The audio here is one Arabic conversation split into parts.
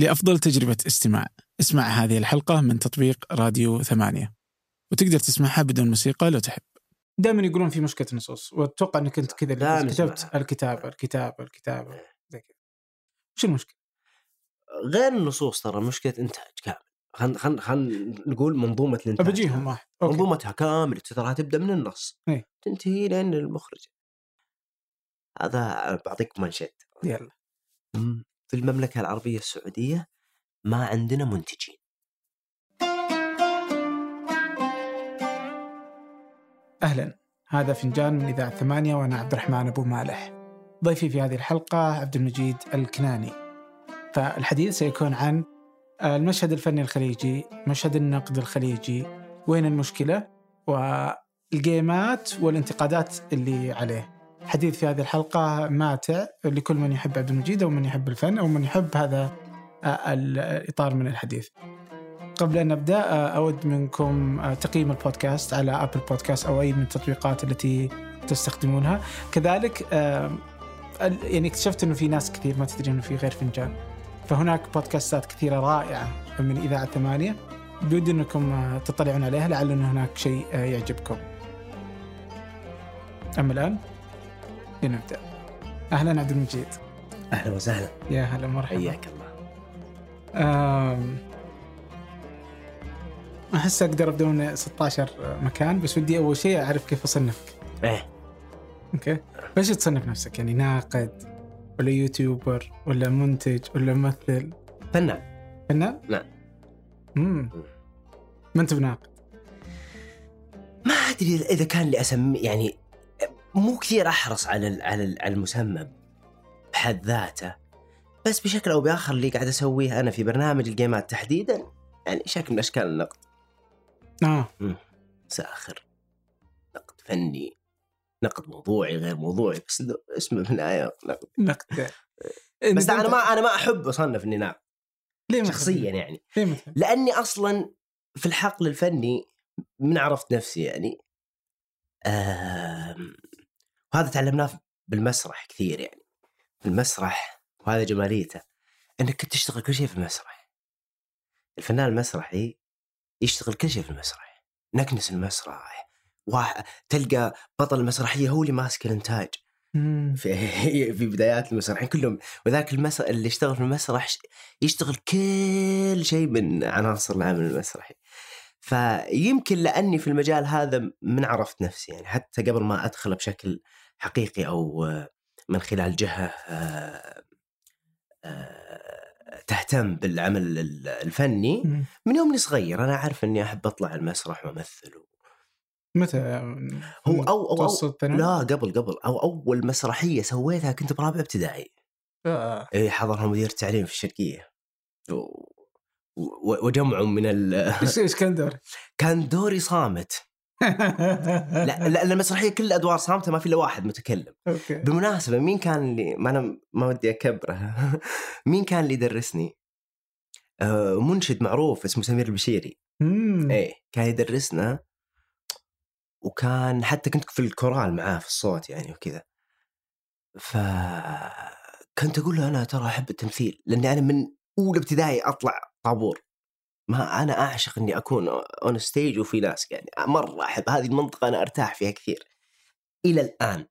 لأفضل تجربة استماع اسمع هذه الحلقة من تطبيق راديو ثمانية وتقدر تسمعها بدون موسيقى لو تحب دائما يقولون في مشكلة نصوص وأتوقع إنك أنت كذا كتبت. الكتابة الكتابة الكتابة زي كذا وش المشكلة؟ غير النصوص ترى مشكلة إنتاج كامل خل خل خل نقول منظومة الإنتاج بجيهم. واحد أوكي. منظومتها كاملة ترى تبدأ من النص إيه. تنتهي لين المخرج هذا بعطيك منشد يلا مم. في المملكة العربية السعودية ما عندنا منتجين. أهلا. هذا فنجان من إذاعة ثمانية وأنا عبد الرحمن أبو مالح. ضيفي في هذه الحلقة عبد المجيد الكناني. فالحديث سيكون عن المشهد الفني الخليجي مشهد النقد الخليجي وين المشكلة والجيمات والانتقادات اللي عليه. حديث في هذه الحلقة ماتع لكل من يحب عبد المجيد أو من يحب الفن أو من يحب هذا آه، الإطار من الحديث. قبل أن نبدأ آه، أود منكم آه، تقييم البودكاست على أبل بودكاست أو أي من التطبيقات التي تستخدمونها. كذلك يعني اكتشفت أنه في ناس كثير ما تدري أنه في غير فنجان. فهناك بودكاستات كثيرة رائعة من إذاعة ثمانية. بودي أنكم تطلعون عليها لعل أن هناك شيء يعجبكم. أما الآن لنبدأ أهلا عبد المجيد. أهلا وسهلا. يا هلا مرحبا حياك الله. أم، أحس أقدر أبدأ من 16 مكان بس ودي أول شيء أعرف كيف أصنفك. إيه. أوكي. إيش تصنف نفسك؟ يعني ناقد ولا يوتيوبر ولا منتج ولا ممثل؟ فنان. فنان؟ نعم. امم ما أنت بناقد؟ ما أدري إذا كان لي أسمي يعني مو كثير أحرص على ال- على ال- على المسمى بحد ذاته بس بشكل أو بآخر اللي قاعد أسويه أنا في برنامج الجيمات تحديدا يعني شكل من أشكال النقد. آه. ساخر. نقد فني. نقد موضوعي غير موضوعي بس اسمه في النهايه نقد. نقد. بس أنا ما أنا ما أحب أصنف إني ناقد. ليه؟ شخصيا يعني. ليه؟ لأني أصلا في الحقل الفني من عرفت نفسي يعني. آم، وهذا تعلمناه بالمسرح كثير يعني. في المسرح وهذا جماليته. إنك تشتغل كل شيء في المسرح. الفنان المسرحي يشتغل كل شيء في المسرح. نكنس المسرح. واحد تلقى بطل المسرحيه هو اللي ماسك الإنتاج. في في بدايات المسرحين كلهم. وذاك المسرح اللي يشتغل في المسرح يشتغل كل شيء من عناصر العمل المسرحي. فيمكن لأني في المجال هذا من عرفت نفسي يعني. حتى قبل ما أدخل بشكل حقيقي أو من خلال جهة آه، تهتم بالعمل ال- الفني. من يوم اني صغير أنا أعرف إني أحب أطلع المسرح وأمثل متى هو أو أو, أو؟ لا قبل قبل أو أول مسرحية سويتها كنت برابع ابتدائي آه. اي حضرها مدير التعليم في الشرقية و... وجمع من ال... كان دورك؟ كان دوري صامت لا لا المسرحية كل الادوار صامته ما في إلا واحد متكلم. أوكي. بالمناسبه مين كان اللي ما أنا ما ودي أكبره. مين كان اللي يدرسني؟ آه منشد معروف اسمه سمير البشيري. مم. إيه كان يدرسنا وكان حتى كنت في الكورال معاه في الصوت يعني وكذا. ف كنت أقول له أنا ترى أحب التمثيل لأني أنا من أولى ابتدائي أطلع طابور. ما أنا أعشق إني أكون on stage وفي ناس يعني. مرة أحب. هذه المنطقة أنا أرتاح فيها كثير. إلى الآن.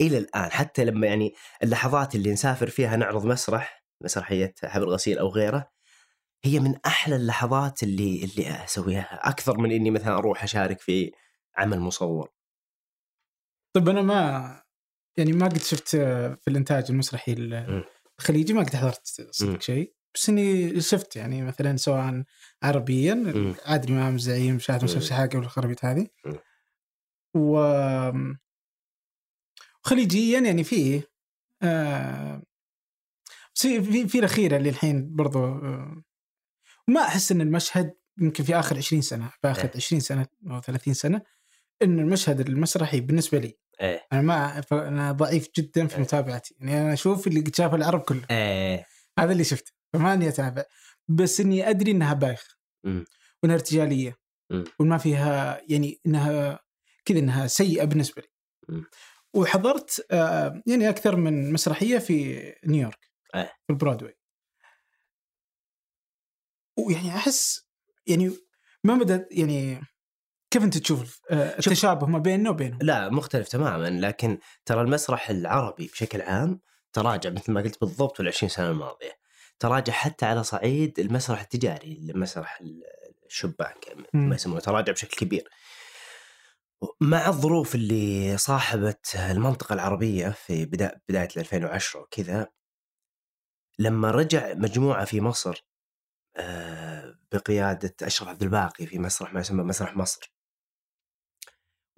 إلى الآن. حتى لما يعني اللحظات اللي نسافر فيها نعرض مسرح مسرحية حبل الغسيل أو غيره هي من أحلى اللحظات اللي اللي أسويها. أكثر من إني مثلا أروح أشارك في عمل مصور. طيب أنا ما يعني ما قد شفت في الإنتاج المسرحي. الخليجي ما قد حضرت. صدق شيء. بس إني شفت يعني مثلا سواء عربيا. عادل امام الزعيم شاهد. مسلسل حاجة والخرابيط هذه مم. و خليجيا يعني فيه آه بس في في, في الاخيره اللي الحين برضو آه ما أحس إن المشهد يمكن في آخر 20 سنة في آخر إيه. 20 سنة أو 30 سنة إن المشهد المسرحي بالنسبة لي إيه أنا ما أنا ضعيف جدا في إيه. متابعتي يعني أنا أشوف اللي شافه العرب كله إيه هذا اللي شفته فما اني اتابع بس إني أدري إنها بايخ. وإنها ارتجالية. وما فيها يعني إنها كذا إنها سيئة بالنسبة لي. وحضرت آه يعني أكثر من مسرحية في نيويورك إيه. في البرودواي ويعني أحس يعني ما مدى يعني كيف أنت تشوف آه، التشابه ما بيننا وبينهم؟ لا مختلف تماما لكن ترى المسرح العربي بشكل عام تراجع مثل ما قلت بالضبط في العشرين سنة الماضية تراجع حتى على صعيد المسرح التجاري المسرح الشبان ما يسمونه تراجع بشكل كبير. مع الظروف اللي صاحبت المنطقة العربية في بداية بداية 2010 وكذا لما رجع مجموعة في مصر آه، بقيادة أشرف عبد الباقي في مسرح ما يسمى مسرح مصر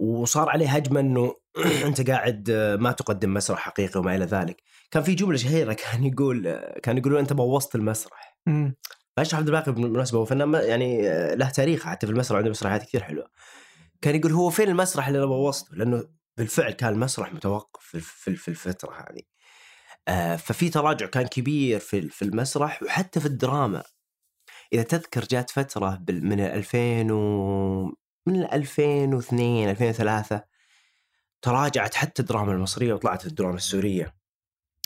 وصار عليه هجمة أنه أنت قاعد آه، ما تقدم مسرح حقيقي وما إلى ذلك. كان في جملة شهيرة كان يقول آه، كان يقولون أنت بوظت المسرح. فاشرف عبد الباقي بالمناسبة؟ هو فنان يعني له تاريخ حتى في المسرح عنده مسرحيات كثير حلوة. كان يقول هو فين المسرح اللي أنا بوظته؟ لأنه بالفعل كان المسرح متوقف في في الفترة هذه. آه ففي تراجع كان كبير في في المسرح وحتى في الدراما. إذا تذكر جات فترة من 2000 و من 2002 2003 تراجعت حتى الدراما المصرية وطلعت الدراما السورية.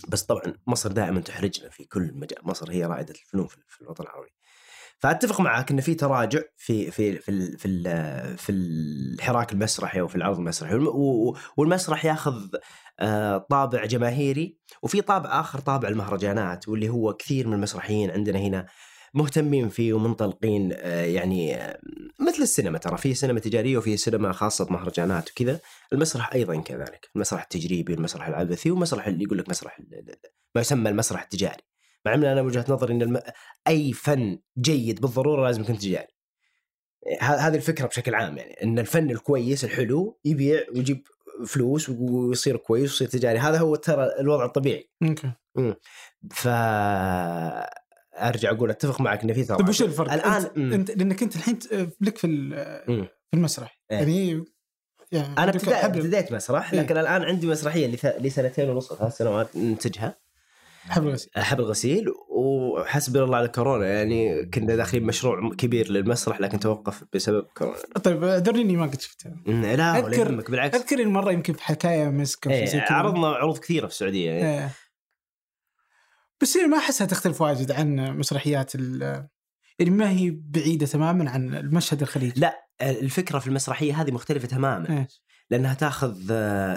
بس طبعا مصر دائما تحرجنا في كل مجال مصر هي رائدة الفنون في الوطن العربي. فأتفق معك إن في تراجع في في في في, في الحراك المسرحي وفي العرض المسرحي. والمسرح ياخذ آه، طابع جماهيري وفي طابع آخر طابع المهرجانات واللي هو كثير من المسرحيين عندنا هنا مهتمين فيه ومنطلقين آه، يعني آه، مثل السينما ترى. في سينما تجارية وفي سينما خاصة مهرجانات وكذا. المسرح أيضا كذلك. المسرح التجريبي والمسرح العبثي والمسرح اللي يقول لك مسرح ما يسمى المسرح التجاري. مع إن أنا وجهة نظري إن الم... أي فن جيد بالضرورة لازم يكون تجاري. هذه الفكرة بشكل عام يعني. إن الفن الكويس الحلو يبيع ويجيب فلوس ويصير كويس ويصير تجاري. هذا هو ترى الوضع الطبيعي. أوكي. ف ارجع أقول اتفق معك ان في ترى طيب وش الفرق؟ الآن انت, انت لأنك أنت الحين لك في في المسرح. إيه؟ يعني يعني أنا ابتديت مسرح إيه. لكن الآن عندي مسرحية لي سنتين ونص ثلاث سنوات ننتجها. حبل غسيل. حبل غسيل وحسبي الله على كورونا يعني كنا داخلين مشروع كبير للمسرح لكن توقف بسبب كورونا. طيب اعذرني ما قد شفته لا ولا يهمك بالعكس. أذكر المرة يمكن في حكاية مسك إيه عرضنا عروض كثيرة في السعودية. يعني. إيه. بس ما أحسها تختلف واجد عن مسرحيات يعني ما هي بعيدة تماما عن المشهد الخليجي. لا الفكرة في المسرحية هذه مختلفة تماما. إيه. لأنها تأخذ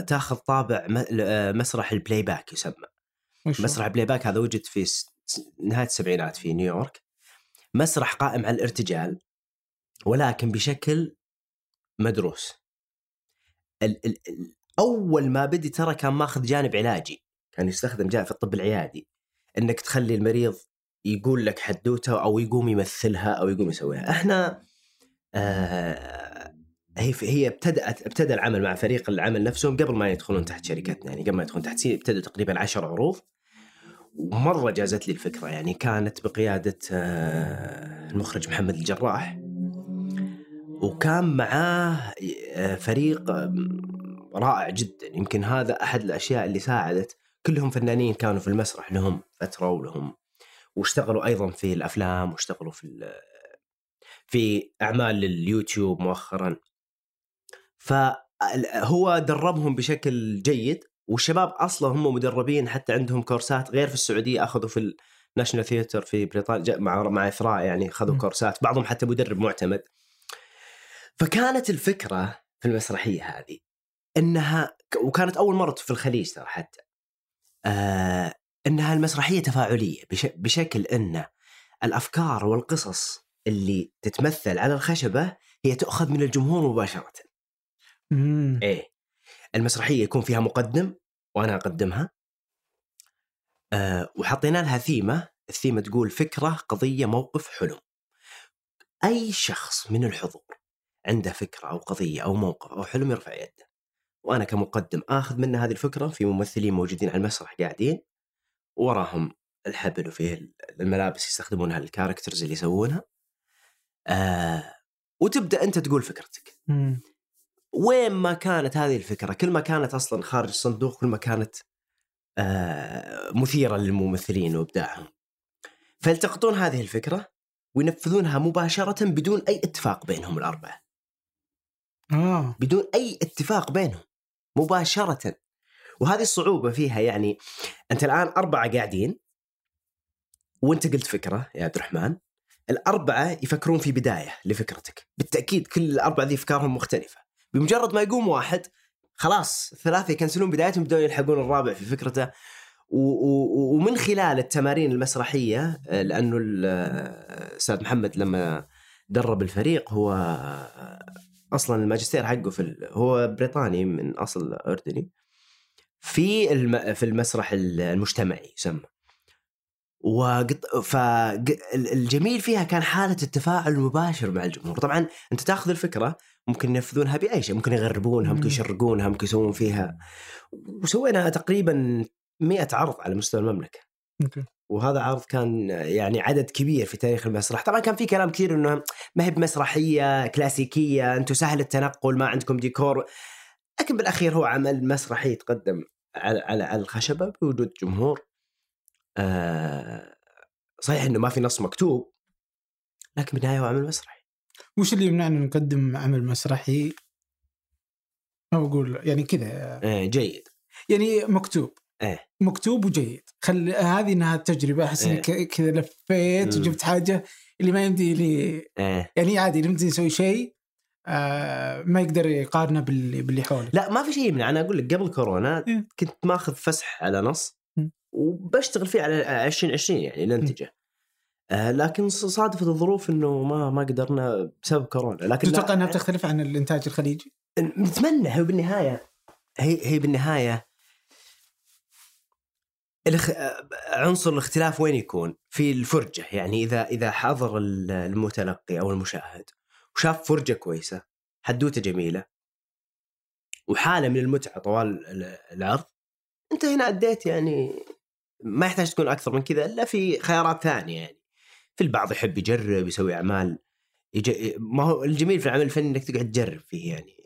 تأخذ طابع مسرح ال playback يسمى مسرح playback هذا وجد في نهاية السبعينات في نيويورك. مسرح قائم على الارتجال ولكن بشكل مدروس. ال ال أول ما بدي ترى كان ماخذ جانب علاجي. كان يستخدم جانب في الطب العيادي. إنك تخلي المريض يقول لك حدوته أو يقوم يمثلها أو يقوم يسويها. إحنا آه هي هي ابتدأت ابتدى العمل مع فريق العمل نفسهم قبل ما يدخلون تحت شركتنا. يعني قبل ما يدخلون تحت ابتدوا تقريبا 10 عروض. ومرة جازت لي الفكرة. يعني كانت بقيادة آه، المخرج محمد الجراح. وكان معاه آه، فريق رائع جدا. يمكن هذا أحد الأشياء اللي ساعدت كلهم فنانين كانوا في المسرح لهم فترة ولهم واشتغلوا أيضا في الأفلام واشتغلوا في في أعمال اليوتيوب مؤخرا. فهو دربهم بشكل جيد والشباب أصلا هم مدربين حتى عندهم كورسات غير في السعودية أخذوا في الناشونال ثياتر في بريطانيا مع مع إثراء يعني أخذوا كورسات بعضهم حتى مدرب معتمد. فكانت الفكرة في المسرحية هذه إنها وكانت أول مرة في الخليج ترى حتى. آه انها المسرحيه تفاعلية بشكل إن الأفكار والقصص اللي تتمثل على الخشبة هي تؤخذ من الجمهور مباشرة. امم إيه. المسرحية يكون فيها مقدم وأنا أقدمها. أه وحطينا لها ثيمة. الثيمة تقول فكرة قضية موقف حلم. أي شخص من الحضور عنده فكرة أو قضية أو موقف أو حلم يرفع يده. وأنا كمقدم آخذ منه هذه الفكرة في ممثلين موجودين على المسرح قاعدين وراهم الحبل وفيه الملابس يستخدمونها الكاركترز اللي يسوونها. آه وتبدأ أنت تقول فكرتك. مم. وين ما كانت هذه الفكرة كل ما كانت أصلا خارج الصندوق كل ما كانت آه مثيرة للممثلين وإبداعهم. فيلتقطون هذه الفكرة وينفذونها مباشرة بدون أي اتفاق بينهم الأربعة. آه. بدون أي اتفاق بينهم. مباشرة. وهذه الصعوبة فيها يعني أنت الآن أربعة قاعدين وأنت قلت فكرة يا عبد الرحمن الأربعة يفكرون في بداية لفكرتك. بالتأكيد كل الأربعة ذي أفكارهم مختلفة. بمجرد ما يقوم واحد خلاص الثلاثة يكنسلون بدايتهم يبدون يلحقون الرابع في فكرته. ومن خلال التمارين المسرحية لأنه الاستاذ محمد لما درب الفريق هو أصلا الماجستير حقه في ال- هو بريطاني من أصل أردني. في الم... في المسرح المجتمعي يسمى. وقط... فالجميل فيها كان حالة التفاعل المباشر مع الجمهور. طبعا أنت تأخذ الفكرة ممكن ينفذونها بأي شيء. ممكن يغربونها ممكن مم. يشرقونها ممكن يسوون فيها. وسوينا تقريبا 100 عرض على مستوى المملكة. وهذا عرض كان يعني عدد كبير في تاريخ المسرح. طبعا كان في كلام كثير إنه ما هي بمسرحية كلاسيكية أنتم سهل التنقل ما عندكم ديكور. لكن بالأخير هو عمل مسرحي يتقدم على على على الخشبة بوجود جمهور. آه صحيح إنه ما في نص مكتوب لكن بالنهايه هو عمل مسرحي. وش اللي يمنعنا نقدم عمل مسرحي؟ أو أقول يعني كذا. آه جيد. يعني مكتوب. إيه. مكتوب وجيد خل هذه إنها تجربة أحس إيه. انك كذا لفيت. وجبت حاجة اللي ما يمدي لي آه يعني عادي اللي يمدي يسوي شيء آه ما يقدر يقارنه باللي باللي حوله لا ما في شيء يمنع أنا أقول لك قبل كورونا إيه. كنت ماخذ فسح على نص. وبشتغل فيه على 2020 يعني ننتجه آه لكن صادفت الظروف إنه ما ما قدرنا بسبب كورونا لكن تتوقع إنها بتختلف عن الإنتاج الخليجي؟ نتمنى هو بالنهاية هي هي بالنهاية الخ... عنصر الاختلاف وين يكون؟ في الفرجة يعني إذا إذا حضر ال- المتلقي أو المشاهد وشاف فرجة كويسة حدوتة جميلة وحالة من المتعة طوال ال- العرض أنت هنا أديت يعني ما يحتاج تكون أكثر من كذا إلا في خيارات ثانية يعني. في البعض يحب يجرب يسوي أعمال يج... ما هو الجميل في العمل الفني إنك تقعد تجرب فيه يعني.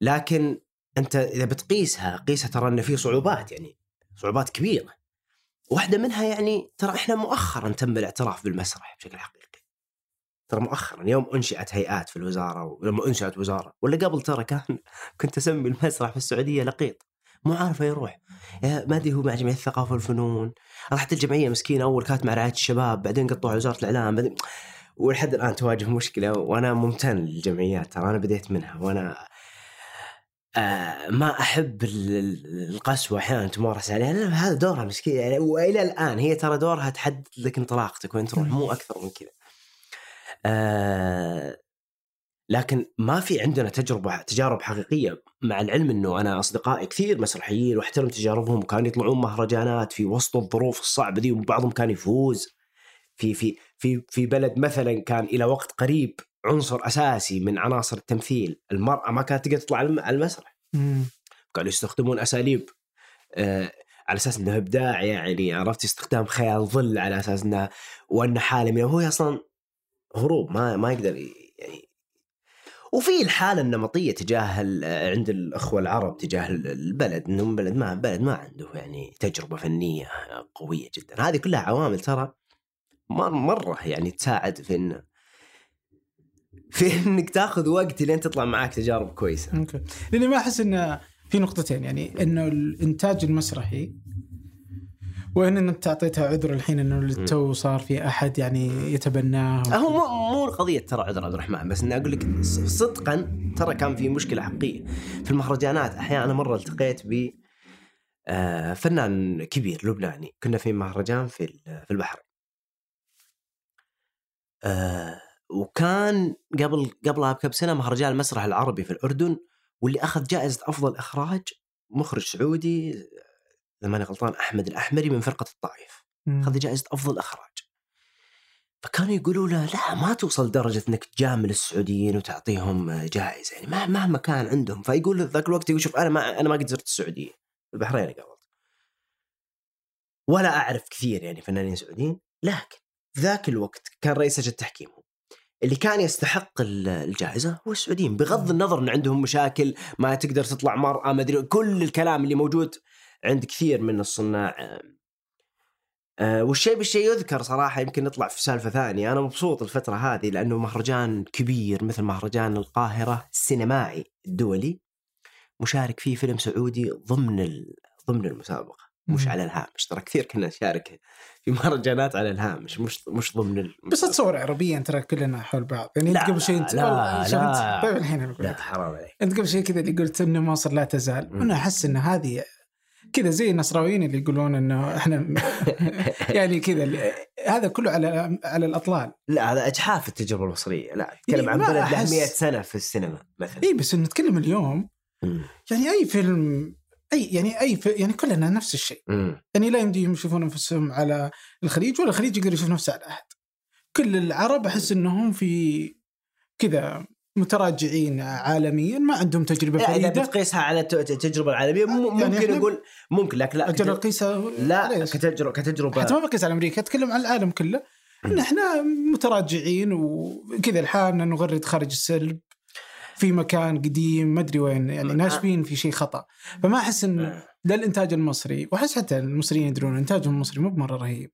لكن أنت إذا بتقيسها قيسها ترى ان في صعوبات يعني. صعوبات كبيرة. واحدة منها يعني ترى إحنا مؤخرا تم الاعتراف بالمسرح بشكل حقيقي. ترى مؤخرا يوم أنشئت هيئات في الوزارة ولما أنشئت وزارة ولا قبل ترى كان كنت أسمي المسرح في السعودية لقيط. مو عارفه يروح. ما أدري هو مع جمعية الثقافة والفنون. رحت الجمعية مسكينة أول كانت مع رعاية الشباب بعدين قطعوا وزارة الإعلام بعدين ولحد الآن تواجه مشكلة وأنا ممتن للجمعيات ترى أنا بديت منها وأنا آه ما أحب ال- ال- القسوة أحيانا تمارس عليها لأن هذا دورها مسكين يعني وإلى الآن هي ترى دورها تحدد لك انطلاقتك وين تروح مو أكثر من كذا. آه لكن ما في عندنا تجربة تجارب حقيقية مع العلم إنه أنا أصدقائي كثير مسرحيين واحترم تجاربهم وكانوا يطلعون مهرجانات في وسط الظروف الصعبة دي وبعضهم كان يفوز في في في في بلد مثلا كان إلى وقت قريب عنصر أساسي من عناصر التمثيل، المرأة ما كانت تقدر تطلع على المسرح،. كانوا يستخدمون أساليب. آه على أساس انها إبداع يعني عرفت؟ استخدام خيال ظل على أساس انها وانه حاله من هو أصلا هروب ما ما يقدر يعني. وفي الحالة النمطية تجاه عند الأخوة العرب تجاه ال- البلد انهم بلد ما بلد ما عنده يعني تجربة فنية قوية جدا. هذه كلها عوامل ترى مر مرة يعني تساعد في ان في إنك تاخذ وقت لين تطلع معاك تجارب كويسة. okay. لأني ما أحس انه في نقطتين يعني إنه الإنتاج المسرحي وإن أنت اعطيتها عذر الحين إنه تو صار في أحد يعني يتبناه. هو مو مو قضيه ترى عذر عبد الرحمن بس إني أقول لك صدقا ترى كان في مشكلة حقيقية. في المهرجانات أحيانا مرة التقيت ب آه، فنان كبير لبناني. كنا في مهرجان في في البحرين آه، وكان قبل قبلها بكم سنة مهرجان المسرح العربي في الأردن واللي أخذ جائزة أفضل إخراج مخرج سعودي إذا ماني غلطان أحمد الأحمري من فرقة الطائف. أخذ جائزة أفضل إخراج. فكانوا يقولوا له لا ما توصل درجة إنك تجامل السعوديين وتعطيهم جائزة يعني ما مهما كان عندهم. فيقول ذاك الوقت يقول شوف أنا ما أنا ما قد زرت السعودية. البحرين قبل. ولا أعرف كثير يعني فنانين سعوديين لكن ذاك الوقت كان رئيس التحكيم هو. اللي كان يستحق ال- الجائزة هو السعوديين بغض النظر إن عندهم مشاكل ما تقدر تطلع مرأة ما أدري كل الكلام اللي موجود عند كثير من الصناع. آه، والشيء بالشيء يذكر صراحة يمكن نطلع في سالفة ثانية. أنا مبسوط الفترة هذه لأنه مهرجان كبير مثل مهرجان القاهرة السينمائي الدولي مشارك فيه فيلم سعودي ضمن ضمن المسابقة. مش. على الهامش ترى كثير كنا نشارك في مهرجانات على الهامش مش مش ضمن ال... بس تصور عربيا ترى كلنا حول بعض يعني أنت لا، قبل شوي انت لا، لا. انت طيب الحين لا. حرام عليك أنت قبل شوي كذا اللي قلت ان مصر لا تزال مم. أنا أحس إن هذه كذا زي النصراويين اللي يقولون إنه إحنا يعني كذا هذا كله على على الأطلال لا هذا أجحاف التجربة المصرية لا اتكلم إيه، عن بلد له أحس- 100 سنة في السينما مثلا اي بس نتكلم اليوم. يعني أي فيلم أي يعني أي يعني كلنا نفس الشيء. مم. يعني لا يمديهم يشوفون أنفسهم على الخليج ولا الخليج يقدر يشوف نفسه على أحد. كل العرب أحس إنهم في كذا متراجعين عالميا ما عندهم تجربة لا إذا فريدة. بتقيسها على الت- التجربه العالمية يعني ممكن إحنا- أقول ممكن لكن لا أجل اقيسها لا؟ كتجربة كتجربة. حتى ما بقيس على أمريكا أتكلم عن العالم كله. إن إحنا متراجعين وكذا لحالنا نغرد خارج السرب في مكان قديم ما أدري وين يعني ناشفين في شيء خطأ. فما أحس إن لا الانتاج المصري وأحس حتى المصريين يدرون إنتاجهم المصري مو بمرة رهيب.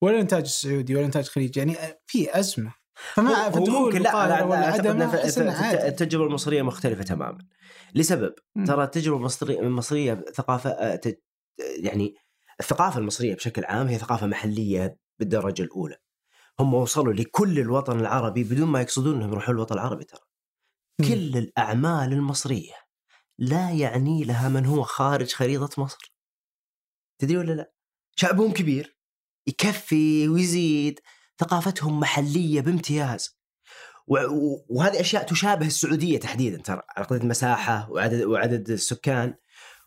ولا الانتاج السعودي ولا الانتاج الخليجي يعني في أزمة. فما ممكن لا, لا, لا عدم التجربة المصرية مختلفة تماما. لسبب؟ مم. ترى التجربة المصرية المصرية ثقافة آه، يعني الثقافة المصرية بشكل عام هي ثقافة محلية بالدرجة الأولى. هم وصلوا لكل الوطن العربي بدون ما يقصدون إنهم يروحون الوطن العربي ترى. كل الأعمال المصرية لا يعني لها من هو خارج خريطة مصر. تدري ولا لا؟ شعبهم كبير يكفي ويزيد ثقافتهم محلية بامتياز. وهذه أشياء تشابه السعودية تحديدا ترى على قضيه المساحة وعدد وعدد السكان.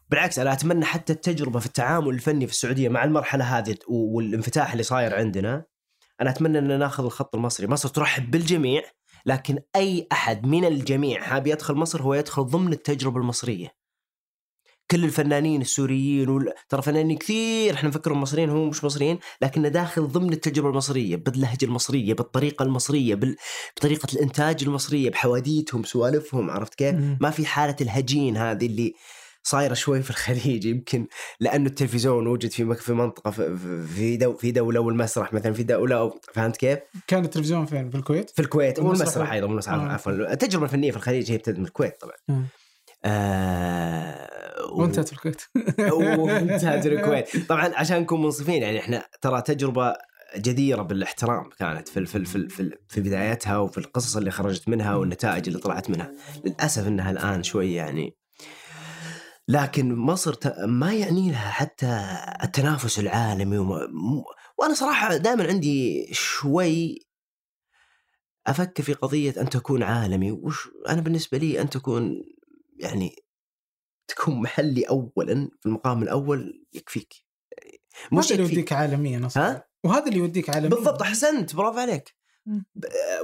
بالعكس أنا أتمنى حتى التجربة في التعامل الفني في السعودية مع المرحلة هذه والانفتاح اللي صاير عندنا. أنا أتمنى أن ناخذ الخط المصري، مصر ترحب بالجميع. لكن أي أحد من الجميع حاب يدخل مصر هو يدخل ضمن التجربة المصرية. كل الفنانين السوريين وال... ترى فنانين كثير إحنا نفكرهم مصريين هم مش مصريين لكنه داخل ضمن التجربة المصرية باللهجة المصرية بالطريقة المصرية بال... بطريقة الإنتاج المصرية بحواديتهم سوالفهم عرفت كيف؟ ما في حالة الهجين هذه اللي صايرة شوي في الخليج يمكن لأنه التلفزيون وجد في في منطقة في في دو في دولة والمسرح مثلا في دولة فهمت كيف؟ كان التلفزيون فين بالكويت؟ في الكويت والمسرح أيضا والمسرح آه. عفوا التجربة الفنية في الخليج هي ابتدت من الكويت طبعا. آه و- وانتهت في الكويت وانتهت في الكويت طبعا عشان نكون منصفين يعني إحنا ترى تجربة جديرة بالاحترام كانت في في في في, في بدايتها وفي القصص اللي خرجت منها والنتائج اللي طلعت منها للأسف إنها الآن شوي يعني لكن مصر ما يعني لها حتى التنافس العالمي وما م- وأنا صراحة دائما عندي شوي أفكر في قضية أن تكون عالمي. وش أنا بالنسبة لي أن تكون يعني تكون محلي اولا في المقام الأول يكفيك. مش هذا اللي يوديك عالميا أصلا. ها؟ وهذا اللي يوديك عالميا. بالضبط أحسنت برافو عليك.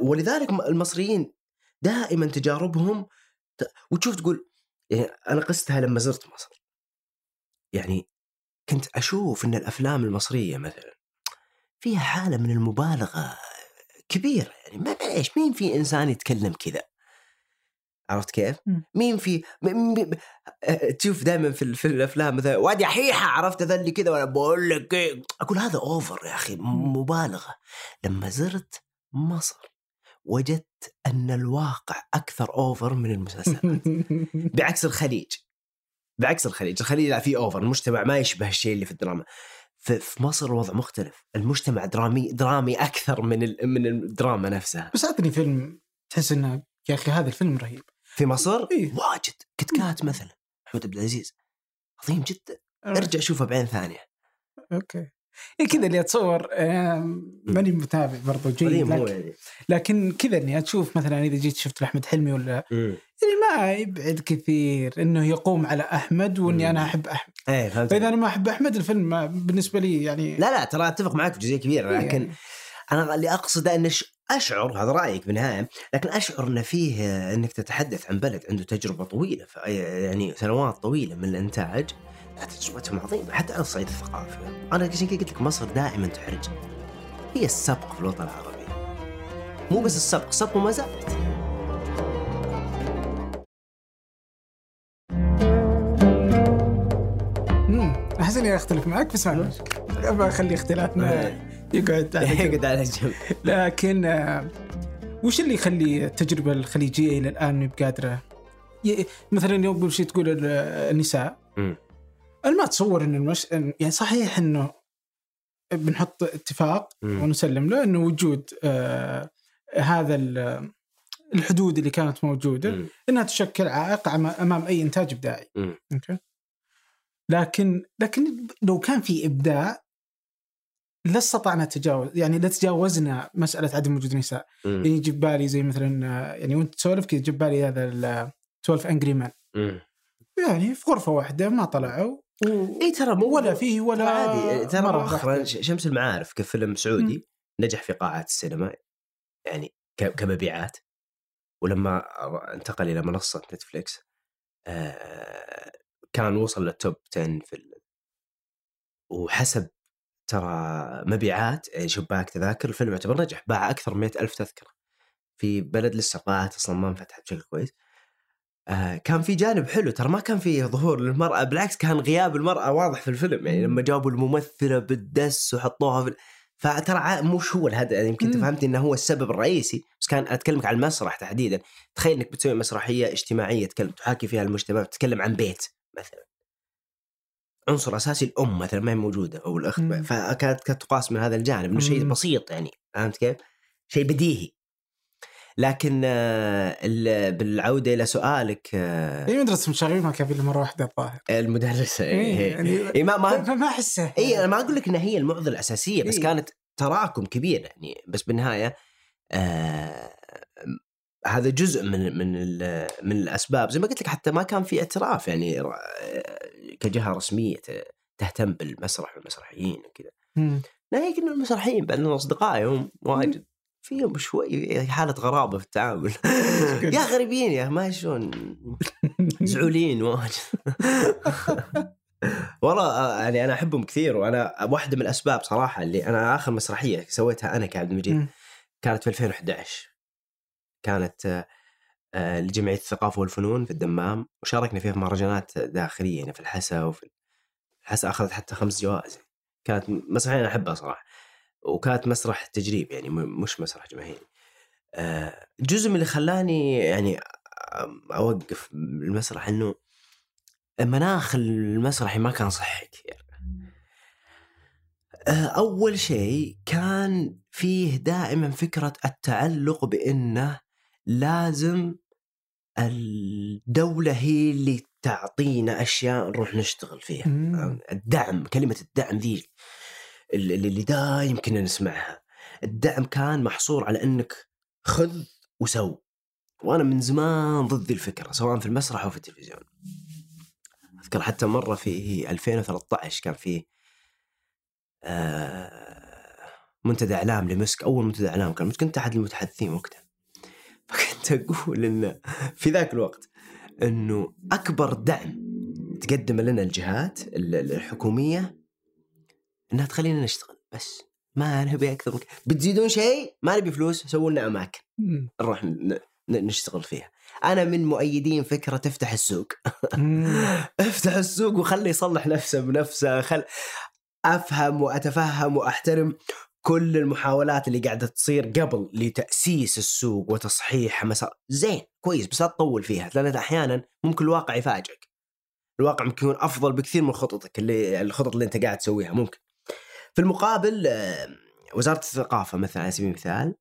ولذلك المصريين دائما تجاربهم وتشوف تقول يعني أنا قستها لما زرت مصر. يعني كنت أشوف إن الأفلام المصرية مثلا فيها حالة من المبالغة كبيرة يعني ما ليش مين في إنسان يتكلم كذا؟ عرفت كيف؟ مين في تشوف دائما في, ال- في الأفلام مثلا واد حيحه عرفت ذا اللي كذا؟ وأنا بقول لك إيه؟ أقول هذا أوفر يا أخي مبالغة. لما زرت مصر وجدت أن الواقع أكثر over من المسلسلات. بعكس الخليج. بعكس الخليج. الخليج لا في over المجتمع ما يشبه الشيء اللي في الدراما. في, مصر الوضع مختلف. المجتمع درامي درامي أكثر من من الدراما نفسها. بس أعطني فيلم تحس إنه يا أخي هذا الفيلم رهيب. في مصر؟ إيه. واجد. كت كات مثلا. محمود عبد العزيز. عظيم جدا. ارجع شوفه بعين ثانية. أوكي. إيه كذا اللي أتصور ماني متابع برضو جيد لكن, يعني. لكن كذا إني أشوف مثلا إذا جيت شفت لأحمد حلمي ولا. يعني ما يبعد كثير إنه يقوم على أحمد وإني. أنا أحب أحمد. إيه فهمت. فإذا أنا ما أحب أحمد الفيلم ما بالنسبة لي يعني لا لا ترى أتفق معك في جزئيه كبيره لكن يعني أنا اللي أقصده ان ش- أشعر هذا رأيك بالنهاية لكن أشعر ان فيه إنك تتحدث عن بلد عنده تجربة طويلة يعني سنوات طويلة من الإنتاج لا، تجربتهم عظيمة حتى على الصعيد الثقافي أنا عشان كذا قلت لك مصر دائما تحرجني هي السبق في الوطن العربي. مو بس السبق السبق وما زالت امم احس اني أختلف معك بس ما أبغى أخلي اختلافنا يقعد على جنب. يقعد على جنب. لكن آه، وش اللي يخلي التجربة الخليجية إلى الآن مو بقادرة؟ ي- مثلا يوم قبل شيء تقول ال- النساء. مم. أنا ما أتصور ان المش... يعني صحيح إنه بنحط اتفاق مم. ونسلم له إنه وجود آه هذا ال- الحدود اللي كانت موجودة مم. إنها تشكل عائق أمام أي إنتاج إبداعي. أوكي. لكن لكن لو كان في إبداع لا استطعنا تجاوز يعني لا تجاوزنا مسألة عدم وجود نساء، مم. يعني يجي ببالي زي مثلا يعني وأنت تسولف كذا يجي ببالي هذا ال 12 Angry Men. يعني في غرفة واحدة ما طلعوا. اي ترى مو ولا فيه ولا عادي. ترى مرة مؤخرا شمس المعارف كفيلم سعودي نجح في قاعات السينما يعني ك- كمبيعات. ولما انتقل إلى منصة نتفليكس آه، كان وصل لل top 10 في ال... وحسب ترى مبيعات يعني شباك تذاكر الفيلم يعتبر نجح باع أكثر من ألف تذكرة. في بلد لسه قاعات أصلا ما انفتحت بشكل كويس. آه كان في جانب حلو ترى ما كان في ظهور للمرأة بالعكس كان غياب المرأة واضح في الفيلم يعني لما جابوا الممثلة بالدس وحطوها في فترى مش هو الهدف يعني يمكن. فهمت إنه هو السبب الرئيسي بس كان أتكلمك عن المسرح تحديدا تخيل إنك بتسوي مسرحية اجتماعية تكلم تحاكي فيها المجتمع تتكلم عن بيت مثلا عنصر أساسي الأم مثلا ما هي موجودة أو الأخت. فكانت كانت تقاس من هذا الجانب إنه شيء. بسيط يعني فهمت كيف؟ شيء بديهي لكن آه، ال- بالعودة إلى سؤالك آه، هي مدرسة المشاغبين ما كان في مرة واحدة الظاهر. المدرسة إيه، إيه يعني إيه ما ما فما احسه اي أنا ما أقول لك إنها هي المعضلة الأساسية بس إيه. كانت تراكم كبير يعني بس بالنهاية آه هذا جزء من من من الأسباب. زي ما قلت لك حتى ما كان في اعتراف يعني آه، كجهة رسمية تهتم بالمسرح والمسرحيين وكذا. ناهيك إنه المسرحيين بعد اصدقائي هم واجد. فيهم شوي حالة غرابة في التعامل. يا غريبين يا ما شلون زعولين واجد. والله آه، يعني أنا أحبهم كثير وأنا واحدة من الأسباب صراحة اللي أنا آخر مسرحية سويتها أنا كعبد المجيد. كانت في 2011 كانت آه، لجمعية الثقافة والفنون في الدمام وشاركنا فيها في مهرجانات داخلية يعني في الحسا وفي الحسا أخذت حتى خمس جوائز. كانت مسرحية أنا أحبها صراحة. وكانت مسرح تجريب يعني مش مسرح جماهيري. آه، جزء من اللي خلاني يعني أوقف المسرح إنه المناخ المسرحي ما كان صحي كثير. آه، أول شيء كان فيه دائما فكرة التعلق بإنه لازم الدولة هي اللي تعطينا أشياء نروح نشتغل فيها. مم. الدعم كلمة الدعم ذي اللي, دايم كنا نسمعها. الدعم كان محصور على إنك خذ وسو. وأنا من زمان ضد الفكرة سواء في المسرح أو في التلفزيون. أذكر حتى مرة في 2013 كان في آه، منتدى إعلام لمسك أول منتدى إعلام كان كنت أحد المتحدثين وقتها. فكنت أقول انه في ذاك الوقت إنه أكبر دعم تقدم لنا الجهات ال- ال- الحكومية إنها تخلينا نشتغل بس ما نبي أكثر من كده. بتزيدون شيء؟ ما نبي فلوس سووا لنا أماكن. نروح نشتغل فيها. أنا من مؤيدين فكرة تفتح السوق. افتح السوق وخلي يصلح نفسه بنفسه. خل أفهم وأتفهم وأحترم كل المحاولات اللي قاعدة تصير قبل لتأسيس السوق وتصحيح مسار. زين كويس بس لا تطول فيها لأن أحيانا ممكن الواقع يفاجئك. الواقع ممكن يكون أفضل بكثير من خططك اللي الخطط اللي أنت قاعد تسويها ممكن. في المقابل آه، وزارة الثقافة مثلا على سبيل المثال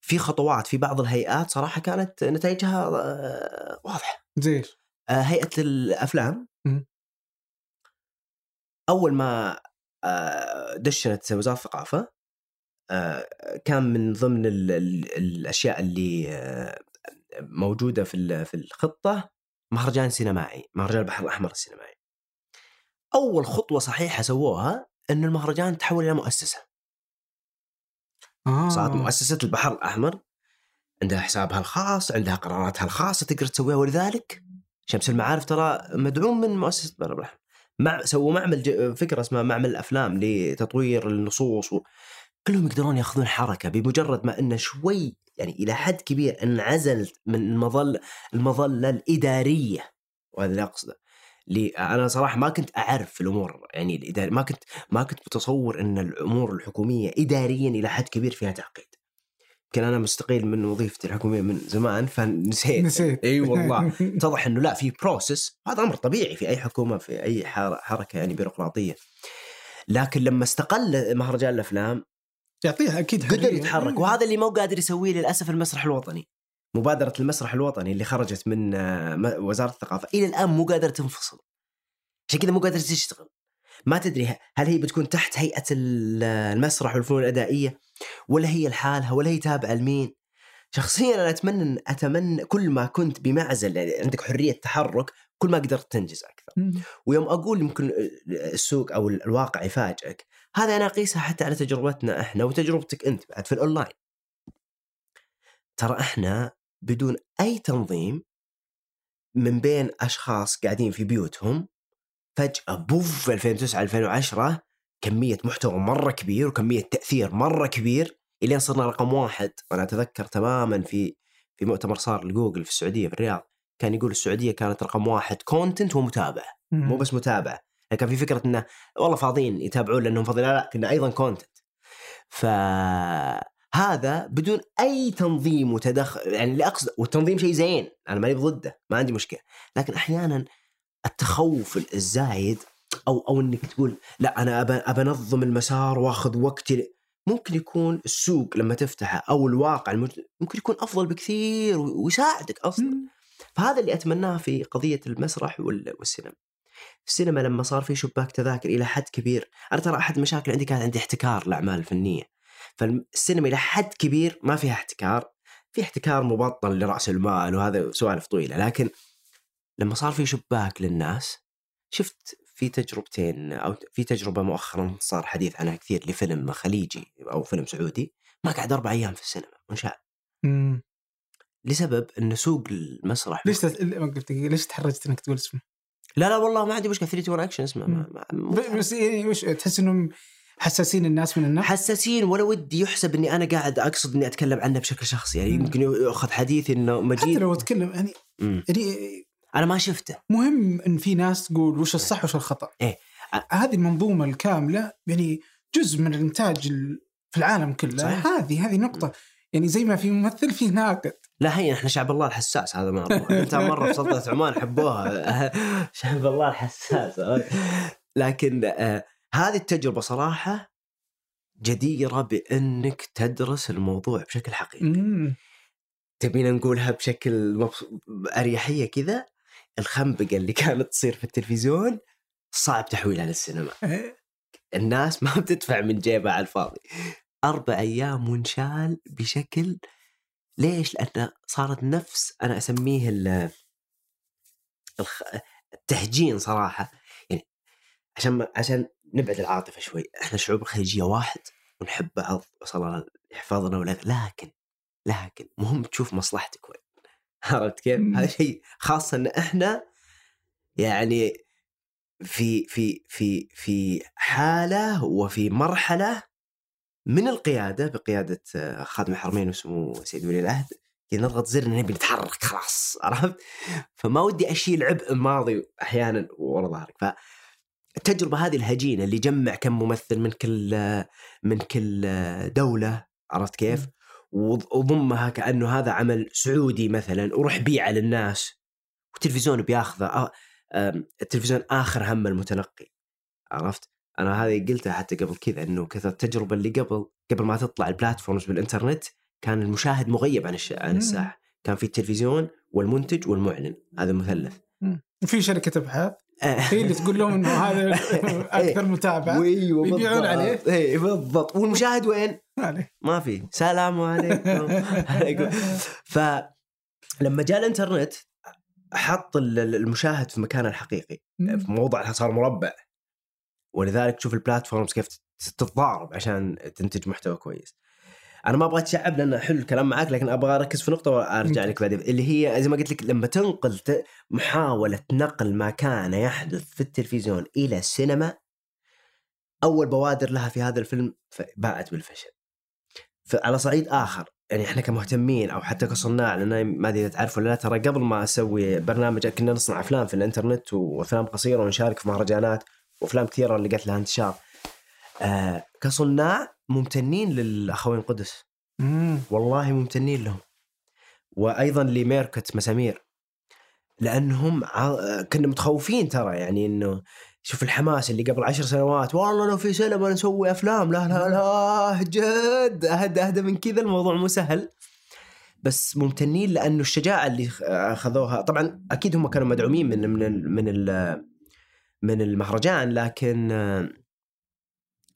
في خطوات في بعض الهيئات صراحة كانت نتائجها آه، واضحة. زين. آه، هيئة الأفلام. أول ما دشنت وزارة الثقافة كان من ضمن ال ال الأشياء اللي موجودة في في الخطة مهرجان سينمائي مهرجان البحر الأحمر السينمائي. أول خطوة صحيحة سووها ان المهرجان تحول إلى مؤسسة. آه. صارت مؤسسة البحر الأحمر عندها حسابها الخاص عندها قراراتها الخاصة تقدر تسويها ولذلك شمس المعارف ترى مدعوم من مؤسسة البحر الأحمر. مع سووا معمل ج... فكرة اسمها معمل الأفلام لتطوير النصوص و... كلهم يقدرون يأخذون حركة بمجرد ما إنه شوي يعني إلى حد كبير انعزلت من المظله المظلة الإدارية وهذا اللي أقصده. لي أنا صراحة ما كنت أعرف الأمور يعني ما كنت ما كنت متصور إن الأمور الحكومية اداريا إلى حد كبير فيها تعقيد. يمكن أنا مستقيل من وظيفتي الحكومية من زمان فنسيت. نسيت. إي والله. اتضح إنه لا في process هذا أمر طبيعي في أي حكومة في أي حر- حركة يعني بيروقراطية. لكن لما استقل مهرجان الأفلام يعطيها أكيد قدر. يتحرك وهذا اللي مو قادر يسويه للأسف المسرح الوطني. مبادرة المسرح الوطني اللي خرجت من آه، وزارة الثقافة. إلى الآن مو قادرة تنفصل. عشان كذا مو قادرة تشتغل. ما تدري هل هي بتكون تحت هيئة ال- المسرح والفنون الأدائية؟ ولا هي لحالها؟ ولا هي تابعة لمين؟ شخصيا أنا أتمنى أتمنى كل ما كنت بمعزل يعني عندك حرية تحرك كل ما قدرت تنجز أكثر. مم. ويوم أقول يمكن السوق أو الواقع يفاجئك هذا أنا اقيسها حتى على تجربتنا إحنا وتجربتك أنت بعد في الأونلاين. ترى إحنا بدون أي تنظيم من بين أشخاص قاعدين في بيوتهم فجأة بوف 2009 2010 كمية محتوى مرة كبير وكمية تأثير مرة كبير إلين صرنا رقم واحد. وأنا أتذكر تماما في في مؤتمر صار لجوجل في السعودية في الرياض كان يقول السعودية كانت رقم واحد content ومتابعة. مو بس متابعة كان في فكرة إنه والله فاضيين يتابعون لأنهم فاضيين. لا لا كنا أيضا content فهذا بدون أي تنظيم وتدخل يعني اللي اقصد والتنظيم شيء زين أنا ماني ضده ما عندي مشكلة لكن أحيانا التخوف الزايد أو أو إنك تقول لا أنا ابى انظم المسار وأخذ وقتي ممكن يكون السوق لما تفتحه أو الواقع المج... ممكن يكون أفضل بكثير ويساعدك أصلا. فهذا اللي أتمناه في قضية المسرح وال- والسينما. السينما لما صار في شباك تذاكر إلى حد كبير، أنا ترى أحد المشاكل عندي كانت عندي احتكار الاعمال الفنيه. فالسينما إلى حد كبير ما فيها احتكار، في احتكار مبطن لرأس المال وهذا سوالف طويلة، لكن لما صار في شباك للناس شفت في تجربتين أو في تجربة مؤخرا صار حديث عنها كثير لفيلم خليجي أو فيلم سعودي ما قعد أربع أيام في السينما وانشال. لسبب إن سوق المسرح ليش تت... ليش تحرجت إنك تقول اسمه؟ لا لا والله ما عندي مشكلة 3 1 أكشن اسمه ما ما بس يعني وش تحس إنهم حساسين الناس من النقد؟ حساسين ولا ودي يحسب إني أنا قاعد أقصد إني أتكلم عنه بشكل شخصي يعني مم. يمكن ياخذ حديثي إنه حتى مجيد لو أتكلم يعني مم. يعني أنا ما شفته مهم إن في ناس تقول وش الصح وش الخطأ. إيه. هذه المنظومة الكاملة يعني جزء من الإنتاج ال- في العالم كله صحيح. هذه هذه نقطة يعني زي ما في ممثل في ناقد لا هي إحنا شعب الله الحساس هذا مره أنت مرة في سلطنه عمان حبوها شعب الله الحساس لكن آه هذه التجربة صراحة جديرة بأنك تدرس الموضوع بشكل حقيقي مم. تبينا نقولها بشكل مبس... أريحية كذا الخنبقة اللي كانت تصير في التلفزيون صعب تحويلها للسينما إيه. الناس ما بتدفع من جيبها على الفاضي أربع أيام وانشال بشكل ليش؟ لأن صارت نفس ال الخ... التهجين صراحة يعني عشان ما... عشان نبعد العاطفة شوي. إحنا الشعوب الخليجية واحد ونحب بعض وصل الله يحفظنا ولا لكن لكن مهم تشوف مصلحتك وين. عرفت كيف؟ هذا شيء خاصة إن إحنا يعني في في في في حالة وفي مرحلة من القيادة بقيادة آه، خادم الحرمين وسمو سيد ولي العهد نضغط زر نبي نتحرك خلاص. عرفت؟ فما ودي أشيل عبء الماضي أحيانا ورا ظهرك ف التجربه هذه الهجينة اللي جمع كم ممثل من كل من كل دولة عرفت كيف؟ وض- وضمها كأنه هذا عمل سعودي مثلا وروح بيعه للناس والتلفزيون بياخذه آه، التلفزيون آخر هم المتلقي عرفت؟ أنا هذه قلتها حتى قبل كذا إنه كذا التجربة اللي قبل قبل ما تطلع البلاتفورمز بالإنترنت كان المشاهد مغيب عن الش... عن. الساحة، كان في التلفزيون والمنتج والمعلن، هذا المثلث. وفي شركة إبحاث هي اللي تقول لهم إنه هذا أكثر متابعه وايوه ويبيعون بالضبط. عليه. اي بالضبط. والمشاهد وين؟ ما في. سلام عليكم. فلما جاء الإنترنت حط ال- ال- المشاهد في مكانه الحقيقي. في موضع صار مربع. ولذلك تشوف البلاتفورمز كيف تتضارب عشان تنتج محتوى كويس. أنا ما أبغى أتشعب لأن حلو الكلام معك لكن أبغى أركز في نقطة وأرجع لك بعدين اللي هي زي ما قلت لك لما تنقل محاولة نقل ما كان يحدث في التلفزيون إلى السينما أول بوادر لها في هذا الفيلم باءت بالفشل فعلى صعيد آخر يعني إحنا كمهتمين أو حتى كصناع لأن ما أدري إذا تعرف ولا لا ترى قبل ما أسوي برنامج كنا نصنع أفلام في الإنترنت وأفلام قصيرة ونشارك في مهرجانات وأفلام كثيرة اللي لقت لها انتشار. آه كصناع ممتنين للأخوين قدس مم. والله ممتنين لهم. وأيضا لميركت مسامير. لأنهم ع- كنا متخوفين ترى يعني إنه شوف الحماس اللي قبل عشر سنوات والله لو في سينما نسوي أفلام. لا لا لا جد! اهدى اهدى من كذا الموضوع مو سهل. بس ممتنين لأنه الشجاعة اللي أخذوها طبعا أكيد هم كانوا مدعومين من من من من المهرجان لكن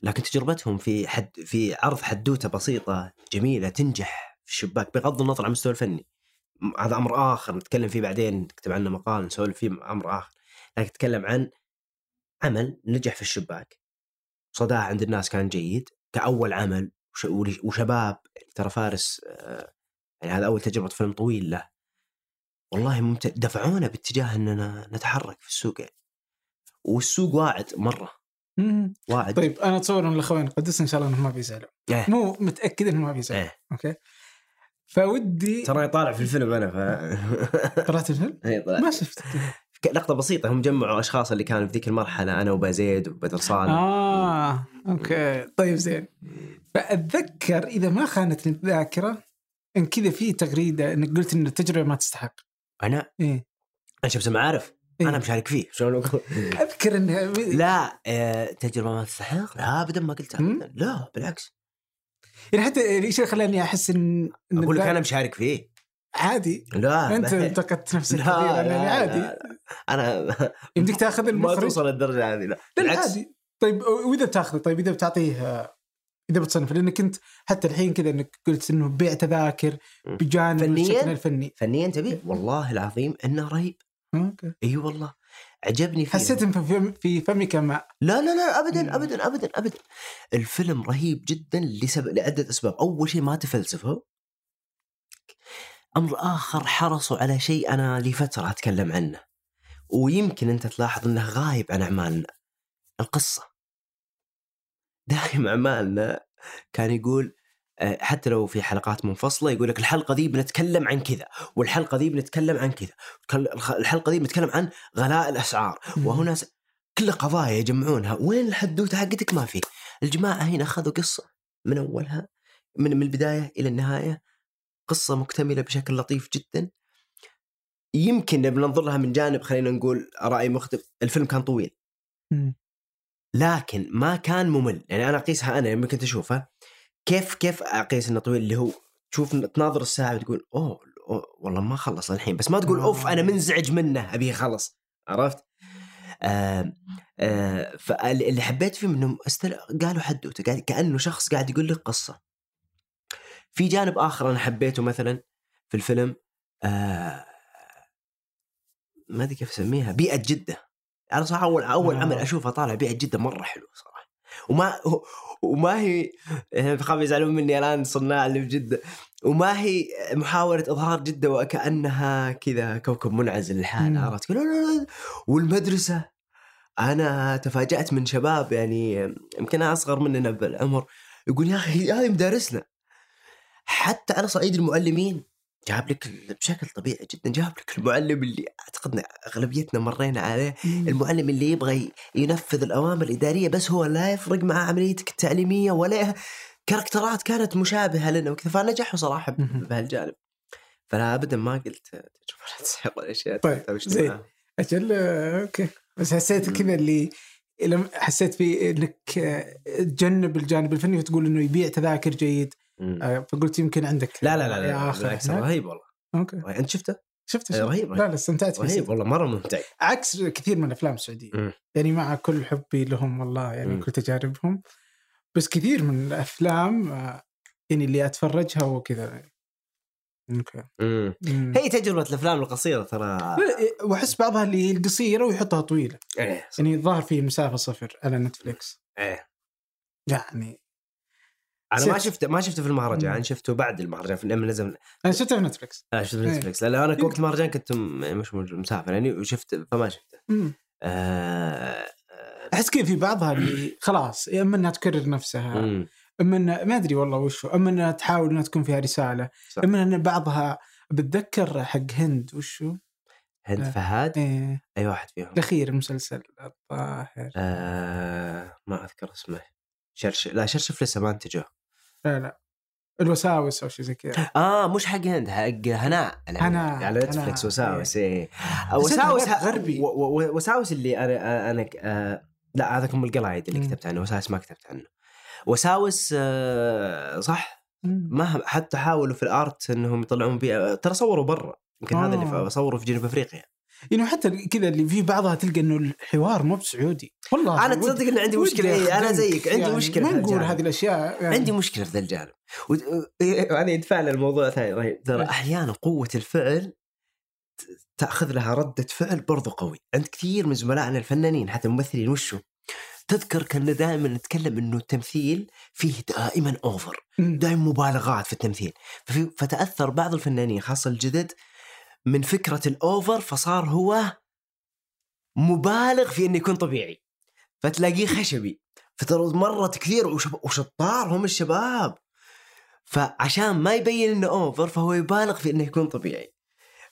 لكن تجربتهم في حد في عرض حدوتة بسيطة جميلة تنجح في الشباك بغض النظر عن المستوى الفني. هذا أمر آخر نتكلم فيه بعدين نكتب عنه مقال نسولف فيه أمر آخر. لكن نتكلم عن عمل نجح في الشباك. صداه عند الناس كان جيد كأول عمل وشباب يعني ترى فارس آه، يعني هذا أول تجربة فيلم طويل له. والله ممتع دفعونا باتجاه إننا نتحرك في السوق يعني. والسوق واعد مرة. واعد طيب أنا أتصور إن الاخوين القدس إن شاء الله انهم ما بيزعلوا. إيه. مو متأكد انهم ما بيزعلوا. إيه. أوكي. فودي ترى طالع في الفيلم أنا ف قرات الفيلم؟ إيه، طلع. ما شفت لقطة بسيطة هم جمعوا أشخاص اللي كانوا في ذيك المرحلة أنا وبازيد وبدر صالح آه okay. طيب زين. فأتذكر إذا ما خانتني الذاكرة إن كذا في تغريدة إنك قلت إن التجربة ما تستحق. أنا؟ إيه. أنا شمس المعارف إيه. أنا مشارك فيه شلون أقول؟ أذكر إنها لا آه، تجربه ما تستحق لا ابدا ما قلتها. لا بالعكس. يعني حتى إيش اللي خلاني أحس ان إن أقول لك أنا مشارك فيه عادي. لا أنت. انتقدت نفسك لا، لا، يعني عادي. لا. أنا يمديك تاخذ ما توصل الدرجه هذه لا. بالعكس. عادي. طيب وإذا بتاخذه؟ طيب إذا بتعطيه آه، إذا بتصنف لأنك انت حتى الحين كذا إنك قلت إنه بيع تذاكر. بجانب فنياً؟ الشكل الفني. فنيا تبي؟ والله العظيم إنه رهيب. أوكي. إي والله. عجبني فيه حسيت ان في فم- في فمك ماء لا لا لا. ابدا ابدا ابدا ابدا. الفيلم رهيب جدا لسبب لعدة أسباب. أول شيء ما تفلسفه أمر آخر حرصوا على شيء أنا لفترة أتكلم عنه. ويمكن أنت تلاحظ إنه غايب عن أعمالنا. القصة. دائما أعمالنا كان يقول حتى لو في حلقات منفصلة يقول لك الحلقة دي بنتكلم عن كذا والحلقة دي بنتكلم عن كذا الحلقة دي بنتكلم عن غلاء الأسعار. وهنا س... كل قضايا يجمعونها. وين الحدوتة حقتك ما في؟ الجماعة هنا أخذوا قصة من أولها من من البداية إلى النهاية قصة مكتملة بشكل لطيف جدا. يمكن بننظر لها من جانب خلينا نقول رأي مختلف الفيلم كان طويل. لكن ما كان ممل. يعني أنا أقيسها أنا لما كنت أشوفها. كيف كيف أقيس إنه طويل اللي هو تشوف تناظر الساعة وتقول أوه, أوه والله ما خلص الحين بس ما تقول أوف أنا منزعج منه أبيه يخلص عرفت؟ آه آه فاللي حبيت فيه إنهم استل... قالوا حدوته كأنه شخص قاعد يقول لك قصة. في جانب آخر أنا حبيته مثلا في الفيلم آه ما أدري كيف أسميها بيئة جدة. أنا صراحة أول أول آه. عمل اشوفه طالع بيئة جدة مرة حلوة صراحة. وما وما هي بخاف يزعلون مني الان صناع اللي في جده وما هي محاولة إظهار جدة وكأنها كذا كوكب منعزل لحاله مم. عرفت؟ لا لا لا والمدرسة. أنا تفاجأت من شباب يعني يمكن أصغر مننا بالعمر يقول يا أخي هذه مدارسنا. حتى على صعيد المعلمين. جاب لك بشكل طبيعي جدا جاب لك المعلم اللي أعتقد أغلبيتنا مرينا عليه المعلم اللي يبغى ينفذ الأوامر الإدارية بس هو لا يفرق مع عمليتك التعليمية ولا كاركترات كانت مشابهة لنا وكذا فنجحوا صراحة. بهالجانب. فلا ابدا ما قلت تجربة لا تستحق الاشياء طيب، زين. أجل okay. بس حسيت كذا اللي حسيت في إنك تجنب الجانب الفني وتقول إنه يبيع تذاكر جيد. آه، فقلت يمكن عندك لا لا لا, لا, يا بالعكس. رهيب والله okay أنت شفته؟ شفت إيه، شفت. رهيب لا لا استمتعت فيه رهيب. والله مرة ممتع عكس كثير من الافلام السعودية. يعني مع كل حبي لهم والله يعني مم. كل تجاربهم بس كثير من الأفلام آه، يعني اللي أتفرجها وكذا okay مم. مم. هي تجربة الأفلام القصيرة ترى لا، وأحس بعضها اللي القصيرة ويحطها طويلة إيه. يعني الظاهر في مسافة صفر على نتفليكس إيه يعني أنا ما ست. شفته ما شفته في المهرجان مم. شفته بعد المهرجان في لما نزل أنا شفتها في نتفليكس لا شفته في إيه. نتفلكس لأن أنا وقت المهرجان كنت مش مسافر يعني وشفت فما شفته مم. آه أحس كذا في بعضها اللي خلاص يا إما إنها تكرر نفسها مم. إما انها ما أدري والله وشو إما إنها تحاول إنها تكون فيها رسالة صح. إما إن بعضها بتذكر حق هند وشو هند آه. فهد إيه أي واحد فيهم الأخير المسلسل الظاهر آه ما أذكر اسمه شرش لا شرشف لسه ما انتجه. لا لا. الوساوس أو شيء زي كذا. آه مش حق هند حق هناء. هناء، على نتفلكس وساوس إيه. حسيتها وساوس غرب- غربي. وساوس اللي أنا أنا آه لا هذا أم القلايد اللي. كتبت عنه. وساوس ما كتبت عنه. وساوس آه صح. ما حتى حاولوا في الآرت إنهم يطلعون بيئه ترى صوروا برا. يمكن هذا اللي آه. صوروا في جنوب أفريقيا. يعني حتى كذا اللي في بعضها تلقى إنه الحوار مو بسعودي. والله أنا تصدق ان عندي مشكلة. إيه أنا. زيك. عندي يعني مشكلة ما نقول. هذه الأشياء يعني عندي مشكلة في ذا الجانب. و- إيه، وهذا يدفعنا لموضوع ثاني رهيب. ترى إيش؟ أحيانا قوة الفعل تأخذ لها ردة فعل برضو قوي. عند كثير من زملائنا الفنانين حتى الممثلين وشو؟ تذكر كنا دائما نتكلم إنه التمثيل فيه دائما اوفر. دائما مبالغات في التمثيل. فتأثر بعض الفنانين خاصة الجدد من فكرة الأوفر فصار هو مبالغ في انه يكون طبيعي. فتلاقيه خشبي. فترى مرت كثير وشطار هم الشباب. فعشان ما يبين إنه أوفر فهو يبالغ في إنه يكون طبيعي.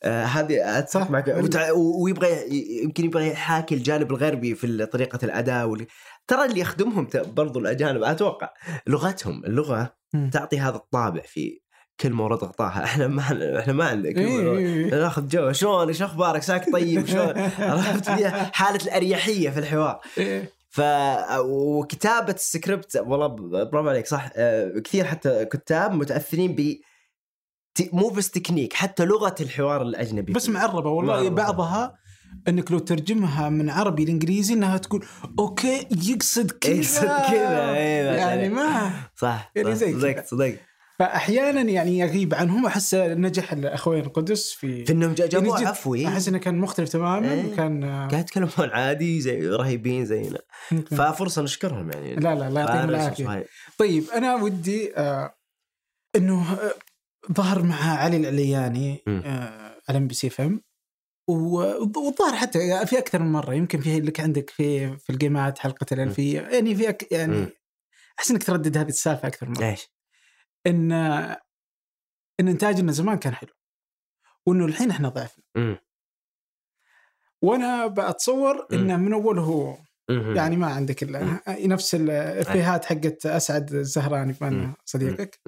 آه هذه أتفق صح. معك. وتع- ويبغى يمكن يبغى يحاكي الجانب الغربي في طريقة الأداء ترى اللي يخدمهم برضو الأجانب أتوقع لغتهم. اللغة. تعطي هذا الطابع في كلمه ورد غطاها إحنا ما إحنا ما عندنا إيه، إيه، إيه. ناخذ جو. شلون؟ إيش أخبارك؟ ساك طيب؟ شلون عرفت؟ حالة الأريحية في الحوار. ف وكتابة السكريبت والله برافو عليك صح؟ آه، كثير حتى كتاب متأثرين ب مو بس تكنيك حتى لغة الحوار الأجنبي. بس معربة والله معربة. بعضها إنك لو ترجمها من عربي لإنجليزي إنها تقول okay يقصد كذا. يقصد كذا، أيوة. يعني ما صح يعني زي كذا. صدقت فأحيانا يعني يغيب عنهم. أحس نجح الأخوين القدس في في إنهم جا- جابوه يعني عفوي. أحس إنه كان مختلف تماما إيه. وكان قاعد يتكلمون عادي زي رهيبين زينا. ففرصة نشكرهم يعني. لا لا لا يعطيهم العافية. طيب أنا ودي آه إنه آه ظهر مع علي العلياني. آه على إم بي سي فم والظاهر حتى في أكثر من مرة. يمكن في لك عندك في في الجيمات حلقة الألفية. يعني في أك يعني. أحس إنك تردد هذه السالفة أكثر من مرة. إيش؟ إن إن انتاجنا زمان كان حلو وإنه الحين إحنا ضعفنا. وأنا بتصور إنه من أول هو. يعني ما عندك إلا نفس الافيهات حقت أسعد الزهراني بما صديقك.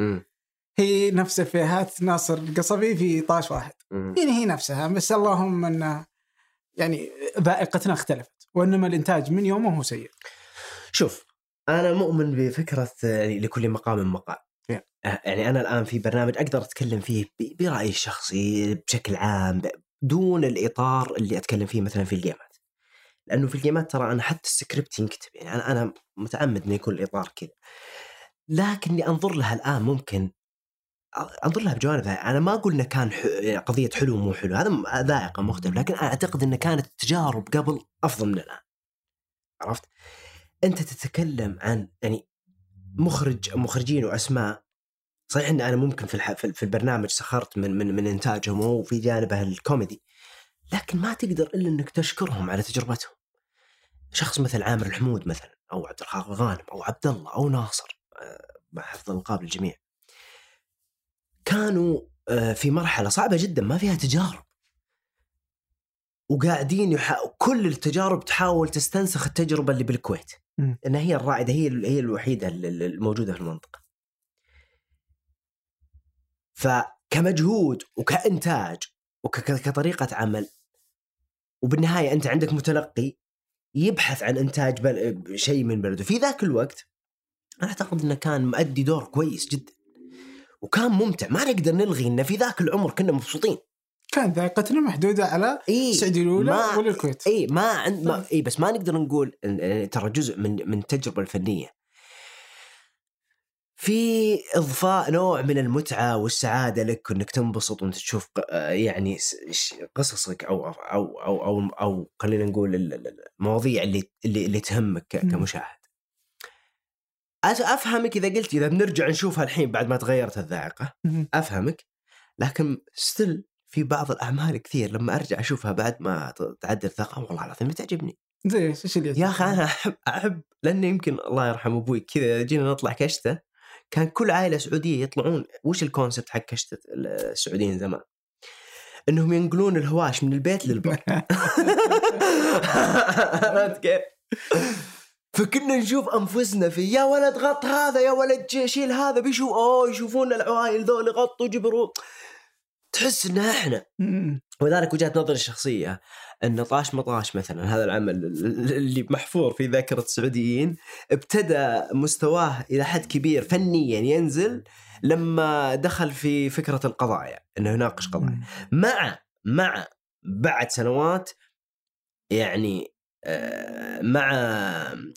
هي نفس افيهات ناصر القصبي في طاش واحد. يعني هي نفسها بس اللهم إن يعني ذائقتنا اختلفت وإنما الإنتاج من يومه هو سيء. شوف أنا مؤمن بفكرة يعني لكل مقام مقال. آه، يعني أنا الآن في برنامج أقدر أتكلم فيه برأيي الشخصي بشكل عام دون الإطار اللي أتكلم فيه مثلا في الجيمات. لأنه في الجيمات ترى أنا حتى السكريبت ينكتب يعني أنا أنا متعمد إنه يكون الإطار كذا. لكني أنظر لها الآن ممكن أنظر لها بجوانبها. أنا ما أقول إنه كان ح... قضية حلو مو حلو هذا ذائقة مختلف لكن أنا أعتقد إنه كانت التجارب قبل أفضل من الآن. عرفت؟ أنت تتكلم عن يعني مخرج مخرجين وأسماء. صحيح إن أنا ممكن في. في البرنامج سخرت من من من إنتاجهم وفي جانبه الكوميدي لكن ما تقدر إلا إنك تشكرهم على تجربتهم. شخص مثل عامر الحمود مثلا أو عبد الخالق غانم أو عبد الله أو ناصر آه، مع حفظ الألقاب للجميع. كانوا آه، في مرحلة صعبة جدا ما فيها تجارب. وقاعدين يح... كل التجارب تحاول تستنسخ التجربة اللي بالكويت. مم. إنها هي الرائدة هي هي الوحيدة ال- ال- الموجودة في المنطقة. فكمجهود وكإنتاج وكطريقه عمل وبالنهاية أنت عندك متلقي يبحث عن إنتاج بل... شيء من بلده. في ذاك الوقت أنا أعتقد إنه كان مؤدي دور كويس جدا وكان ممتع. ما نقدر نلغي إنه في ذاك العمر كنا مبسوطين. كان ذائقتنا محدودة على إي السعودية الأولى والكويت إي ما عند ما إي بس ما نقدر نقول ترى جزء من من التجربة الفنية في إضفاء نوع من المتعة والسعادة لك إنك تنبسط وإنت تشوف يعني قصصك أو أو أو أو, أو خلينا نقول ال- ال- المواضيع اللي اللي, اللي تهمك. كمشاهد. أفهمك إذا قلت إذا بنرجع نشوفها الحين بعد ما تغيرت الذائقة. أفهمك لكن still في بعض الأعمال كثير لما أرجع أشوفها بعد ما تعدل الثقه والله العظيم تعجبني زي إيش؟ إيش اللي يا أخي أنا أحب أحب لأنه يمكن الله يرحم أبوي كذا جينا نطلع كشتة كان كل عائلة سعودية يطلعون وش ال concept حق كشتة السعوديين زمان؟ إنهم ينقلون الهواش من البيت للبر. عرفت كيف؟ فكنا نشوف أنفسنا في يا ولد غط هذا يا ولد شيل هذا. بيشوف اوه يشوفون العوائل ذول غطوا جبروا تحس ان إحنا مم. ولذلك وجهة نظري الشخصية إن طاش مطاش مثلا هذا العمل اللي محفور في ذاكرة السعوديين ابتدى مستواه إلى حد كبير فنيا ينزل لما دخل في فكرة القضايا إنه يناقش قضايا. مع مع بعد سنوات يعني آه، مع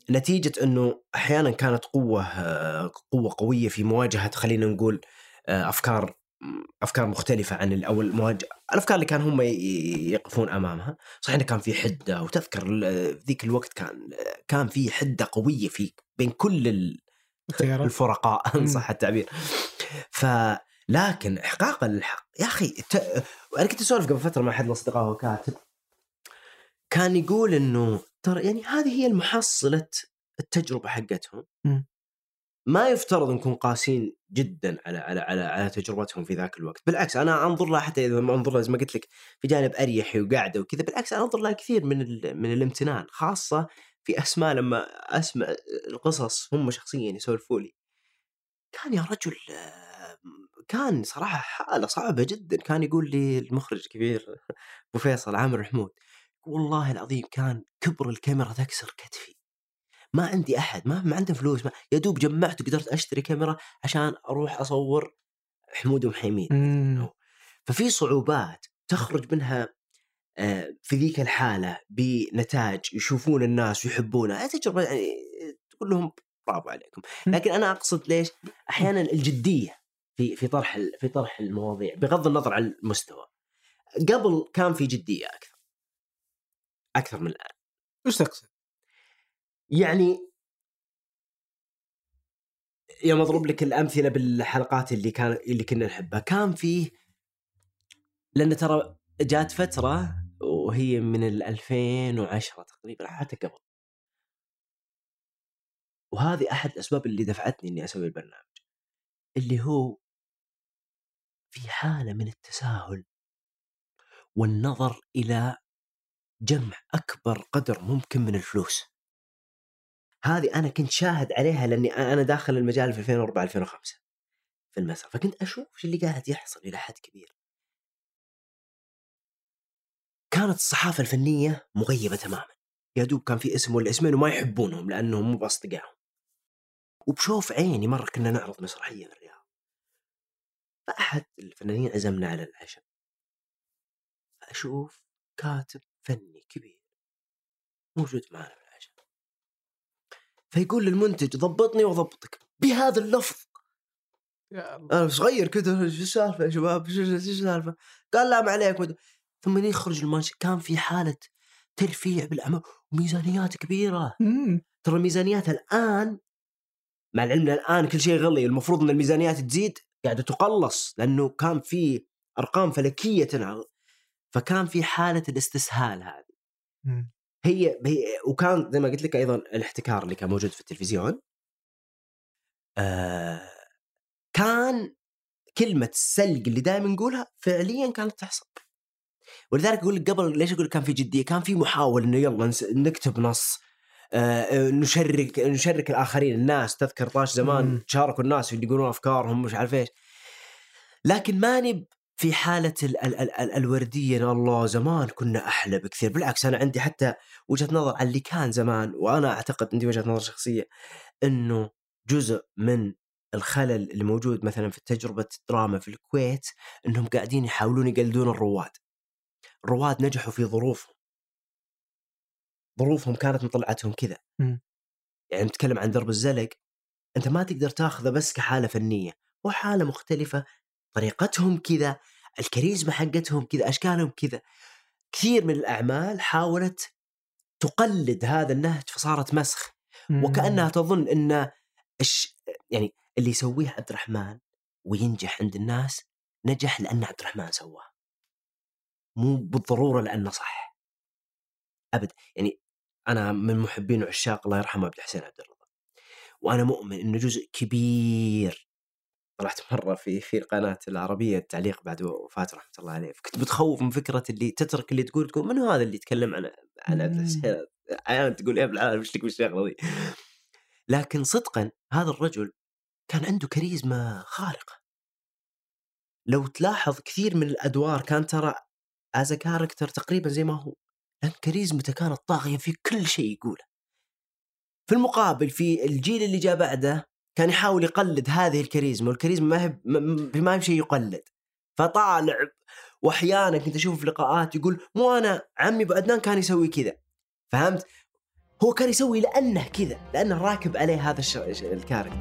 نتيجة إنه أحيانا كانت قوة آه، قوة قوية في مواجهة خلينا نقول آه، أفكار مختلفة عن ال- أو المواجهة الأفكار اللي كان هم يقفون أمامها. صحيح إنه كان في حدة وتذكر ذيك الوقت كان كان في حدة قوية في بين كل الفرقاء إن. صح التعبير. ف لكن احقاقا للحق يا أخي ت... أنا كنت أسولف قبل فترة مع أحد الأصدقاء وهو كاتب. كان يقول إنه ترى يعني هذه هي المحصلة التجربة حقتهم. ما يفترض نكون قاسين جدا على على على على تجربتهم في ذاك الوقت، بالعكس أنا أنظر لها حتى إذا ما أنظر لها زي ما قلت لك في جانب اريحي وقاعدة وكذا، بالعكس أنا أنظر لها كثير من. من الامتنان، خاصة في أسماء لما اسمع القصص هم شخصيا يسولفوا لي. كان يا رجل كان صراحة حالة صعبة جدا، كان يقول لي المخرج الكبير أبو فيصل عامر محمود والله العظيم كان كبر الكاميرا تكسر كتفي ما عندي أحد ما, ما عنده فلوس ما يا دوب جمعت وقدرت أشتري كاميرا عشان أروح أصور حمود ومحيمين مم. ففي صعوبات تخرج منها آه، في ذيك الحالة بنتاج يشوفون الناس ويحبونها هذه تجربة يعني تقول لهم برافو عليكم. لكن أنا أقصد ليش؟ أحيانا الجدية في في طرح في طرح المواضيع بغض النظر عن المستوى. قبل كان في جدية أكثر أكثر من الآن. وش تقصد؟ يعني يوم أضرب لك الأمثلة بالحلقات اللي كان اللي كنا نحبها. كان فيه لأن ترى جات فترة وهي من ال 2010 تقريبا حتى قبل. وهذه أحد الأسباب اللي دفعتني إني أسوي البرنامج. اللي هو في حالة من التساهل والنظر إلى جمع أكبر قدر ممكن من الفلوس. هذه أنا كنت شاهد عليها لأني أنا داخل المجال في 2004 2005 في المسرح فكنت أشوف إيش اللي قاعد يحصل إلى حد كبير. كانت الصحافة الفنية مغيبة تماما. يا دوب كان في اسم ولا اسمين وما يحبونهم لأنهم مو بأصدقائهم. وبشوف عيني مرة كنا نعرض مسرحية في الرياض فأحد الفنانين عزمنا على العشاء. فاشوف كاتب فني كبير موجود معنا. في فيقول للمنتج ضبطني واضبطك بهذا اللفظ. يا الله. أنا صغير كذا شو السالفة يا شباب؟ شو السالفة؟ قال لا ما عليك. مد- ثم يخرج المانش كان في حالة ترفيع بالاعمال وميزانيات كبيرة. مم. ترى الميزانيات الآن مع العلم الآن كل شيء غلي المفروض إن الميزانيات تزيد قاعدة تقلص لأنه كان في أرقام فلكية تنعرض. فكان في حالة الإستسهال هذه. مم. هي, هي وكان زي ما قلت لك أيضا الاحتكار اللي كان موجود في التلفزيون آه كان كلمة السلق اللي دائما نقولها فعليا كانت تحصل ولذلك أقول لك قبل ليش أقول لك كان في جدية؟ كان في محاولة إنه يلا نكتب نص آه، آه، نشرك نشرك الآخرين الناس تذكر طاش زمان مم. شاركوا الناس اللي يقولون أفكارهم مش عارف إيش لكن ماني في حالة ال ال ال ال الوردية إن الله زمان كنا أحلى بكثير. بالعكس أنا عندي حتى وجهة نظر على اللي كان زمان وأنا أعتقد عندي وجهة نظر شخصية إنه جزء من الخلل اللي موجود مثلا في تجربة الدراما في الكويت إنهم قاعدين يحاولون يقلدون الرواد. الرواد نجحوا في ظروفهم. ظروفهم كانت مطلعتهم كذا. يعني نتكلم عن درب الزلق أنت ما تقدر تاخذه بس كحالة فنية هو حاله مختلفة طريقتهم كذا الكاريزما حقتهم كذا أشكالهم كذا. كثير من الأعمال حاولت تقلد هذا النهج فصارت مسخ. وكأنها تظن إن الش... يعني اللي يسويه عبد الرحمن وينجح عند الناس نجح لأن عبد الرحمن سواه مو بالضرورة لأنه صح. أبد. يعني أنا من محبين وعشاق الله يرحمه عبد الحسين عبد الرضا. وأنا مؤمن إنه جزء كبير طلعت مره في في القناة العربية التعليق بعد وفاة رحمة الله عليه فكنت متخوف من فكرة اللي تترك اللي تقول تقول من هو هذا اللي يتكلم عن عن عبد. الحسين أحيانا تقول يا ابن العالم إيش لك بالشغله ذي لكن صدقا هذا الرجل كان عنده كاريزما خارقة. لو تلاحظ كثير من الأدوار كان ترى as character تقريبا زي ما هو لأن كاريزمته كانت طاغية في كل شيء يقوله. في المقابل في الجيل اللي جاء بعده كان يحاول يقلد هذه الكاريزما والكاريزما ما هي ما هي شيء يقلد فطالع وأحيانا كنت أشوفه في لقاءات يقول مو أنا عمي أبو عدنان كان يسوي كذا فهمت؟ هو كان يسوي لأنه كذا لأنه راكب عليه هذا الكاركتر.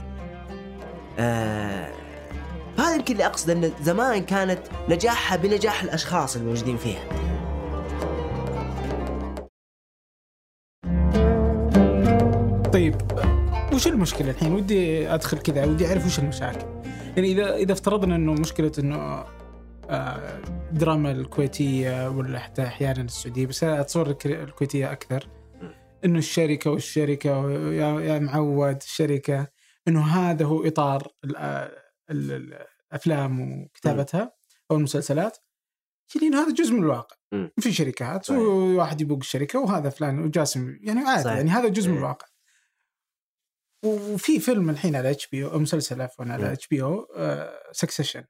آه فهذا يمكن اللي اقصد إن زمان كانت نجاحها بنجاح الأشخاص الموجودين فيها. طيب وش المشكلة الحين؟ ودي أدخل كذا ودي أعرف وش المشاكل. يعني اذا إذا افترضنا إنه مشكلة إنه الدراما آه، الكويتية ولا حتى أحيانا السعودية بس أتصور الكويتية أكثر. إنه الشركة والشركة يا معود الشركة إنه هذا هو إطار الأفلام وكتابتها أو المسلسلات. يعني هذا جزء من الواقع. في شركات وواحد يبوق الشركة وهذا فلان وجاسم يعني عادي يعني هذا جزء من إيه. الواقع. وفي فيلم الحين على HBO مسلسل عفوا على HBO Succession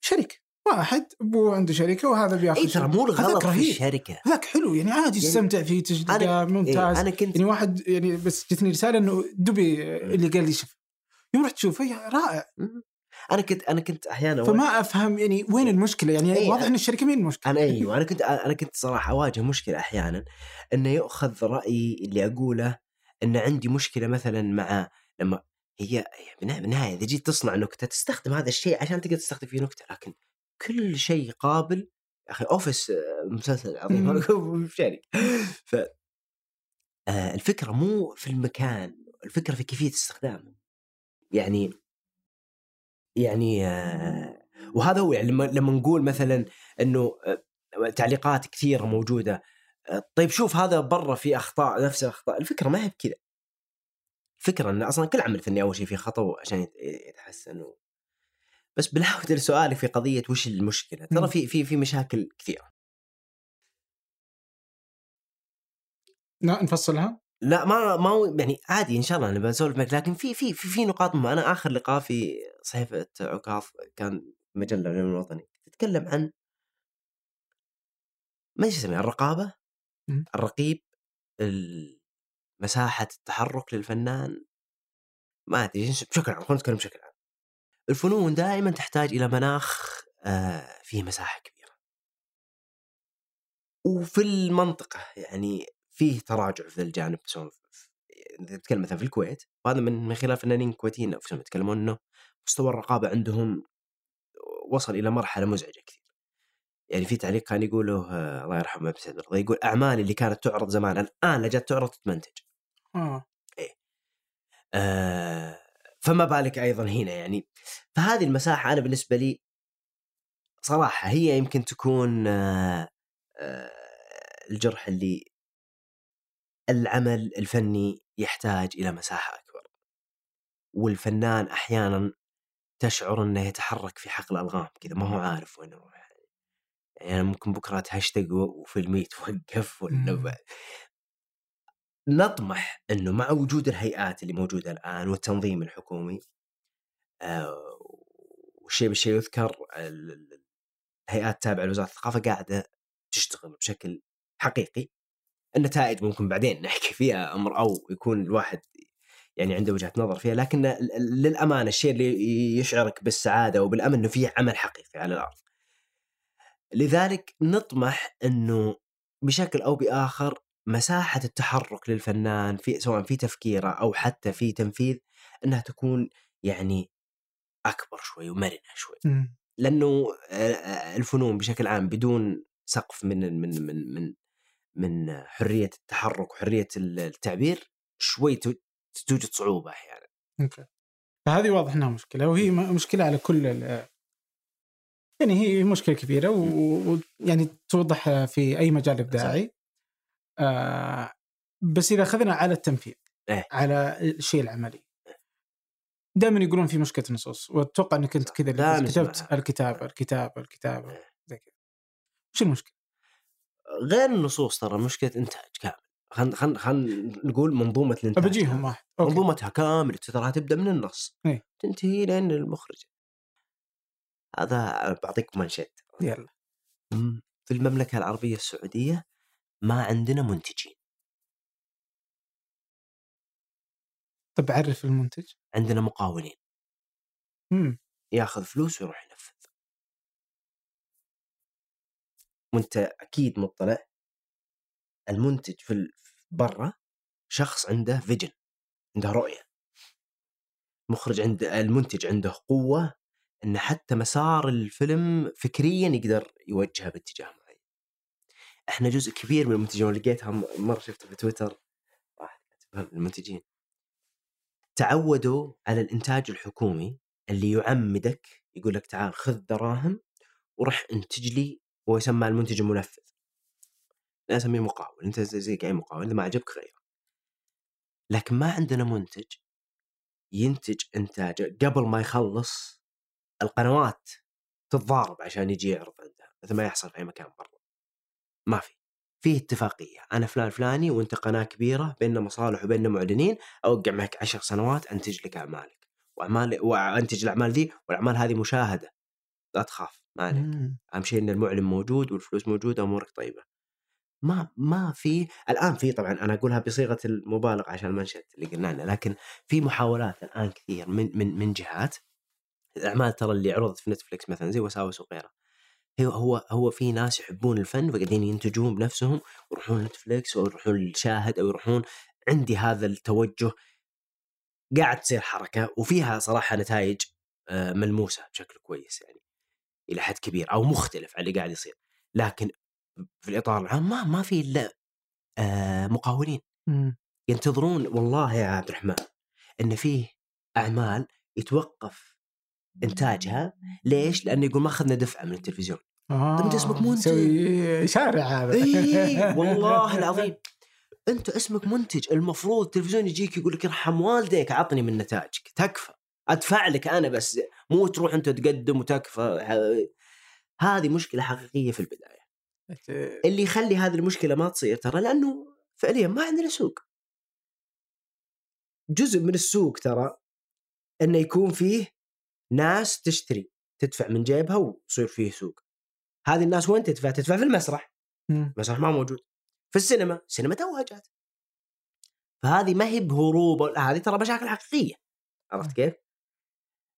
شركه واحد أبوه عنده شركة وهذا بياخذ اي ترى مو الغلط في الشركة. ذاك حلو يعني عادي يعني يستمتع فيه تجديده ممتاز. أنا كنت يعني واحد يعني بس جتني رسالة إنه دبي اللي قال لي شوف. يوم رحت تشوفه رائع. أنا كنت أنا كنت أحيانا فما أفهم يعني وين المشكلة؟ يعني أيه واضح إن الشركة مين المشكلة؟ أنا أيوه أنا كنت أنا كنت صراحة أواجه مشكلة أحيانا إنه يؤخذ رايي اللي أقوله إن عندي مشكلة مثلا مع لما هي بالنهايه إذا جيت تصنع نكتة تستخدم هذا الشيء عشان تقدر تستخدم فيه نكتة لكن كل شيء قابل يا أخي أوفيس آه، مسلسل عظيم شركه ف آه، الفكرة مو في المكان الفكرة في كيفية استخدامه. يعني يعني آه، وهذا هو يعني لما لما نقول مثلا إنه تعليقات كثيرة موجودة طيب شوف هذا برا في أخطاء نفس الأخطاء. الفكرة ما هي بكذا. الفكرة إن أصلا كل عمل فني أول شيء فيه خطأ عشان يتحسن و... بس بالعودة لسؤالك في قضية وش المشكلة. ترى في في في مشاكل كثيرة. لا نفصلها؟ لا ما ما يعني عادي إن شاء الله نبى نسولف معك لكن في في في, في نقاط مهمة. أنا آخر لقاء في صحيفة عكاظ كان مجلة العلم الوطني تتكلم عن ما يسميها الرقابة؟ الرقيب مساحة التحرك للفنان ما أدري بشكل عام خلينا نتكلم بشكل عام. الفنون دائما تحتاج إلى مناخ آه فيه مساحة كبيرة. وفي المنطقة يعني فيه تراجع في الجانب سواء نتكلم مثلا في الكويت وهذا من من خلال فنانين كويتيين انفسهم يتكلمون إنه مستوى الرقابة عندهم وصل إلى مرحلة مزعجة كثير. يعني في تعليق كان يقوله آه الله يرحمه سعد يقول اعمال اللي كانت تعرض زمان الآن لجت تعرض تتمنتج. آه. إيه. آه فما بالك أيضا هنا يعني. فهذه المساحة أنا بالنسبة لي صراحة هي يمكن تكون آه آه الجرح اللي العمل الفني يحتاج إلى مساحة أكبر. والفنان أحيانا تشعر إنه يتحرك في حقل الغام كذا ما هو عارف وين يروح. يعني ممكن بكرة هاشتاج وفيلمي يتوقف ولا نطمح إنه مع وجود الهيئات اللي موجودة الآن والتنظيم الحكومي آه والشيء بالشيء يذكر الهيئات التابعه لوزارة الثقافة قاعدة تشتغل بشكل حقيقي النتائج ممكن بعدين نحكي فيها أمر أو يكون الواحد يعني عنده وجهة نظر فيها لكن للأمانة الشيء اللي يشعرك بالسعادة وبالامن إنه في عمل حقيقي على الأرض. لذلك نطمح إنه بشكل أو بآخر مساحة التحرك للفنان في سواء في تفكيره أو حتى في تنفيذ إنها تكون يعني أكبر شوي ومرنة شوي م. لأنه الفنون بشكل عام بدون سقف من من من من من حرية التحرك وحرية التعبير شوي توجد صعوبة أحيانا. أوكي. فهذه واضح إنها مشكلة وهي مشكلة على كل يعني هي مشكلة كبيرة ويعني توضح في أي مجال إبداعي آه بس إذا أخذنا على التنفيذ إيه؟ على الشيء العملي دائما يقولون في مشكلة نصوص وأتوقع إنك أنت كذا كتبت الكتابة الكتابة الكتابة إيه. زي كذا وش المشكلة؟ غير النصوص ترى مشكلة إنتاج كامل خلينا خلينا خلينا نقول منظومة الإنتاج بجيهم واحد. منظومتها كامله ترى تبدأ من النص إيه. تنتهي لين المخرج هذا بعطيك منشد يلا. في المملكة العربية السعودية ما عندنا منتجين. طب عرف المنتج. عندنا مقاولين. مم. ياخذ فلوس ويروح ينفذ. وانت أكيد مطلع. المنتج في برا شخص عنده فيجن عنده رؤية. مخرج عنده المنتج عنده قوة إن حتى مسار الفيلم فكريا يقدر يوجهه باتجاه معين. إحنا جزء كبير من المنتجين ولقيتها م- مرة شفتها في تويتر واحد من المنتجين. تعودوا على الإنتاج الحكومي اللي يعمدك يقول لك تعال خذ دراهم وروح انتج لي هو يسمى المنتج المنفذ. أنا أسميه مقاول أنت زي أي مقاول إذا ما عجبك غيره. لكن ما عندنا منتج ينتج إنتاجه قبل ما يخلص القنوات تتضارب عشان يجي يعرض عندها مثل ما يحصل في أي مكان برا. ما في. في اتفاقية أنا فلان فلاني وأنت قناة كبيرة بيننا مصالح وبيننا معلنين أوقع معك عشر سنوات أنتج لك أعمالك. وأعمال وأنتج الأعمال ذي والأعمال هذه مشاهدة. لا تخاف ما عليك. أهم شيء إن المعلن موجود والفلوس موجودة امورك طيبة. ما ما في. الآن في طبعا أنا أقولها بصيغة المبالغة عشان المنشد اللي قلنا لكن في محاولات الآن كثير من من من جهات الاعمال ترى اللي عرضت في نتفلكس مثلا زي وساوس وغيرها. هو هو هو في ناس يحبون الفن فقاعدين ينتجون بنفسهم ويروحون نتفلكس أو يروحون للشاهد أو يروحون عندي هذا التوجه. قاعد تصير حركة وفيها صراحة نتائج آه، ملموسة بشكل كويس يعني إلى حد كبير أو مختلف عن اللي قاعد يصير. لكن في الإطار العام ما ما في إلا آه، مقاولين. ينتظرون والله يا عبد الرحمن إن فيه أعمال يتوقف إنتاجها؟ ليش؟ لأنه يقول ما أخذنا دفعة من التلفزيون. آه. أنت اسمك منتج. سوي شارع هذا. إي والله العظيم. أنت اسمك منتج المفروض التلفزيون يجيك يقول لك ارحم والديك عطني من نتائجك تكفى. أدفع لك أنا بس مو تروح أنت تقدم وتكفى. هذه مشكلة حقيقية في البداية. اللي يخلي هذه المشكلة ما تصير ترى لأنه فعليا ما عندنا سوق. جزء من السوق ترى إنه يكون فيه ناس تشتري تدفع من جيبها ويصير فيه سوق. هذه الناس وين تدفع؟ تدفع في المسرح. المسرح ما موجود. في السينما السينما توها جات فهذه ما هي بهروب هذه ترى مشاكل حقيقية. عرفت كيف؟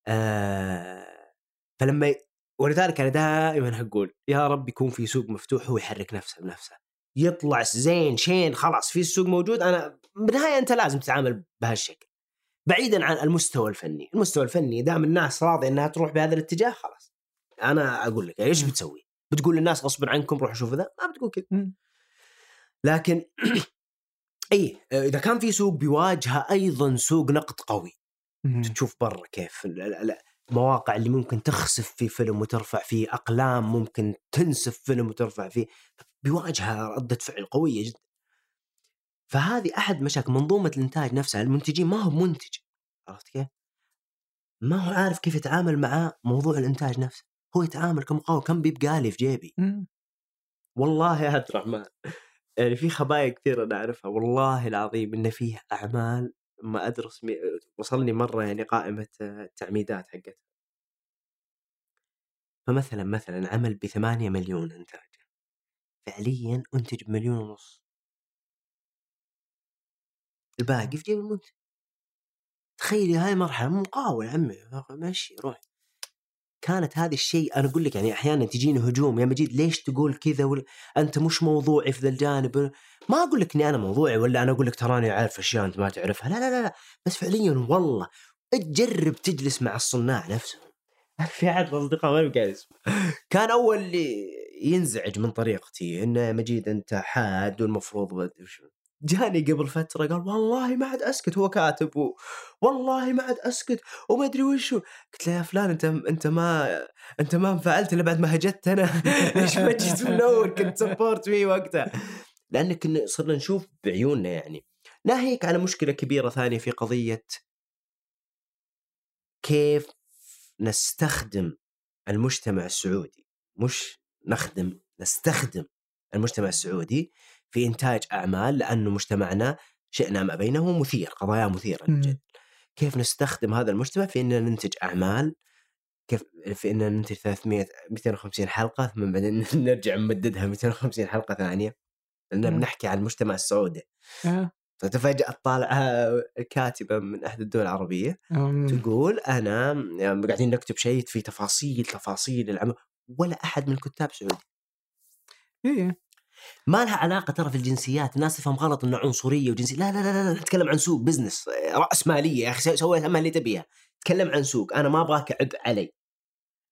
آه فلما. ولذلك أنا دائما أقول يا رب يكون في سوق مفتوح هو يحرك نفسه بنفسه. يطلع زين شين خلاص في السوق موجود أنا بالنهايه أنت لازم تتعامل بهالشكل. بعيدا عن المستوى الفني. المستوى الفني دام الناس راضية إنها تروح بهذا الاتجاه خلاص. أنا أقول لك إيش بتسوي؟ بتقول للناس غصبا عنكم روحوا شوفوا ذا؟ ما بتقول كذا. لكن اي إذا كان في سوق بيواجهه أيضا سوق نقد قوي. تشوف برا كيف ال- ال- ال- المواقع اللي ممكن تخسف في فيلم وترفع فيه أقلام ممكن تنسف فيلم وترفع فيه. بيواجهها ردة فعل قوية جدا. فهذه أحد مشاكل منظومة الإنتاج نفسها المنتجين ما هو منتج. عرفت كيف؟ ما هو عارف كيف يتعامل مع موضوع الإنتاج نفسه. هو يتعامل كمقاول كم بيبقى لي في جيبي. والله يا عبد الرحمن يعني في خبايا كثير أنا أعرفها. والله العظيم إن فيه أعمال ما ادرس مي... وصلني مرة يعني قائمة التعميدات حقتها. فمثلا مثلا عمل بثمانية مليون إنتاج. فعليا أنتج بمليون ونص. الباقي في جيب المنتج تخيلي هاي مرحلة مقاول يا عمي ماشي روح كانت هذا الشيء أنا أقول لك يعني أحيانا تجيني هجوم. يا مجيد ليش تقول كذا ولا أنت مش موضوعي في ذا الجانب؟ ما أقول لك إني أنا موضوعي ولا أنا أقول لك تراني عارف أشياء أنت ما تعرفها. لا لا لا, لا. بس فعليا والله تجرب تجلس مع الصناع نفسهم في احد الأصدقاء ما قاعد كان أول اللي ينزعج من طريقتي إنه مجيد أنت حاد والمفروض جاني قبل فترة قال والله ما عاد أسكت هو كاتب و... والله ما عاد أسكت وما أدري وشو. قلت له يا فلان أنت أنت ما أنت ما انفعلت إلا بعد ما هجت أنا. ليش ما جيت من اول كنت support me وقتها. لأن كنا صرنا نشوف بعيوننا يعني. ناهيك على مشكلة كبيرة ثانية في قضية كيف نستخدم المجتمع السعودي. مش نخدم نستخدم المجتمع السعودي في إنتاج أعمال لأنه مجتمعنا شئنا ما بينه مثير قضايا مثيرة. للجدل كيف نستخدم هذا المجتمع في إننا ننتج أعمال؟ كيف في إننا ننتج 300 250 حلقة ثم بعدين نرجع نمددها 250 حلقة ثانية. لأن. بنحكي عن المجتمع السعودي. آه. فتفاجأت طالعة كاتبة من أحد الدول العربية أم، تقول أنا يعني قاعدين نكتب شيء في تفاصيل تفاصيل العمل ولا أحد من الكتاب سعودي. إيه. ما لها علاقة ترى في الجنسيات الناس تفهم غلط أنه عنصرية وجنسية لا لا لا لا نتكلم عن سوق business رأس مالية يا أخي سوي ما اللي تبيها. تكلم عن سوق أنا ما أبغاك عبء علي.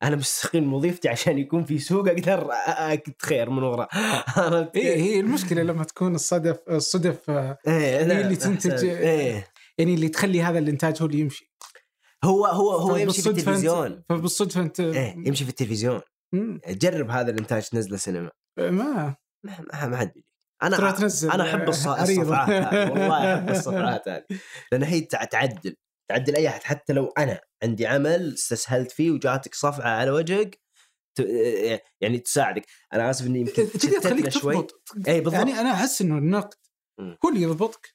أنا مستقيم وظيفتي عشان يكون في سوق أقدر أكد خير من وراء. عرفت إيه؟ هي المشكلة لما تكون الصدف الصدف آه، إيه هي لا، اللي تنتج- إيه. يعني اللي تخلي هذا الإنتاج هو اللي يمشي. هو هو هو يمشي في التلفزيون. فبالصدفة انت إيه يمشي في التلفزيون. جرب هذا الإنتاج تنزله سينما. ما ما ما حد. ترى أنا تنزل أنا أحب. الصفعات هذه والله أحب الصفعات هذه. لأن هي تع- تعدل تعدل أي أحد. حتى لو أنا عندي عمل استسهلت فيه وجاتك صفعه على وجهك يعني تساعدك. أنا آسف إني يمكن تخليك شوي. إي بالضبط. يعني أنا أحس إنه النقد. هو اللي يضبطك.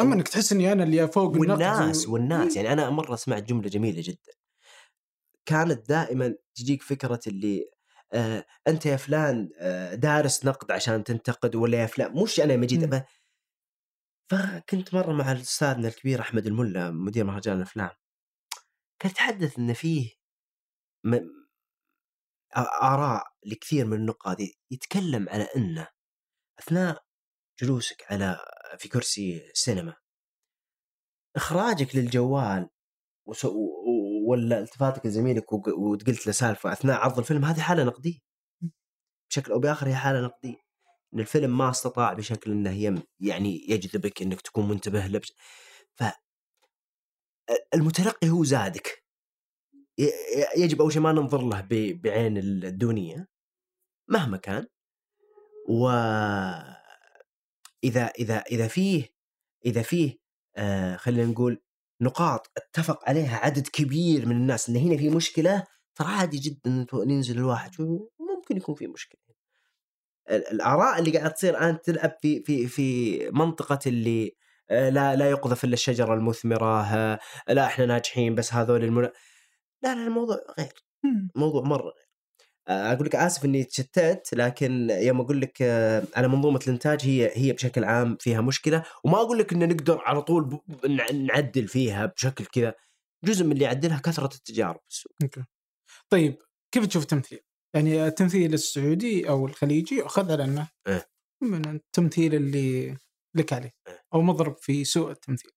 أما إنك تحس إني أنا اللي فوق النقد والناس و- والناس يعني أنا مرة سمعت جملة جميلة جدا. كانت دائما تجيك فكرة اللي أنت يا فلان آه دارس نقد عشان تنتقد ولا يا فلان مش أنا مجيد. أبا- فكنت مرة مع استاذنا الكبير أحمد الملا مدير مهرجان الأفلام كان يتحدث إن فيه م... آراء لكثير من النقاد يتكلم على انه أثناء جلوسك على في كرسي سينما إخراجك للجوال ولا التفاتك لزميلك وق- وقلت له سالفة أثناء عرض الفيلم هذه حالة نقدية بشكل أو بآخر هي حالة نقدية إن الفيلم ما استطاع بشكل إنه يم يعني يجذبك إنك تكون منتبه له. ف المتلقي هو زادك يجب أول شيء ما ننظر له. بعين الدونيه مهما كان و إذا إذا إذا فيه إذا فيه آه خلينا نقول نقاط اتفق عليها عدد كبير من الناس إن هنا في مشكلة ترى عادي جدا ننزل الواحد ممكن يكون في مشكلة. ال- الآراء اللي قاعدة تصير الآن تلعب في في في منطقة اللي آه، لا لا يقذف إلا الشجرة المثمرة لا إحنا ناجحين بس هذول المنا... لا لا الموضوع غير. موضوع مرة غير. أقول لك آسف إني تشتت لكن يوم أقول لك آه، على منظومة الإنتاج هي هي بشكل عام فيها مشكلة وما أقول لك إن نقدر على طول نعدل فيها بشكل كذا جزء من اللي يعدلها كثرة التجارب في السوق أوكي طيب كيف تشوف التمثيل؟ يعني التمثيل السعودي أو الخليجي يؤخذ على أنه إيه. من التمثيل اللي لك عليه إيه. أو مضرب في سوء التمثيل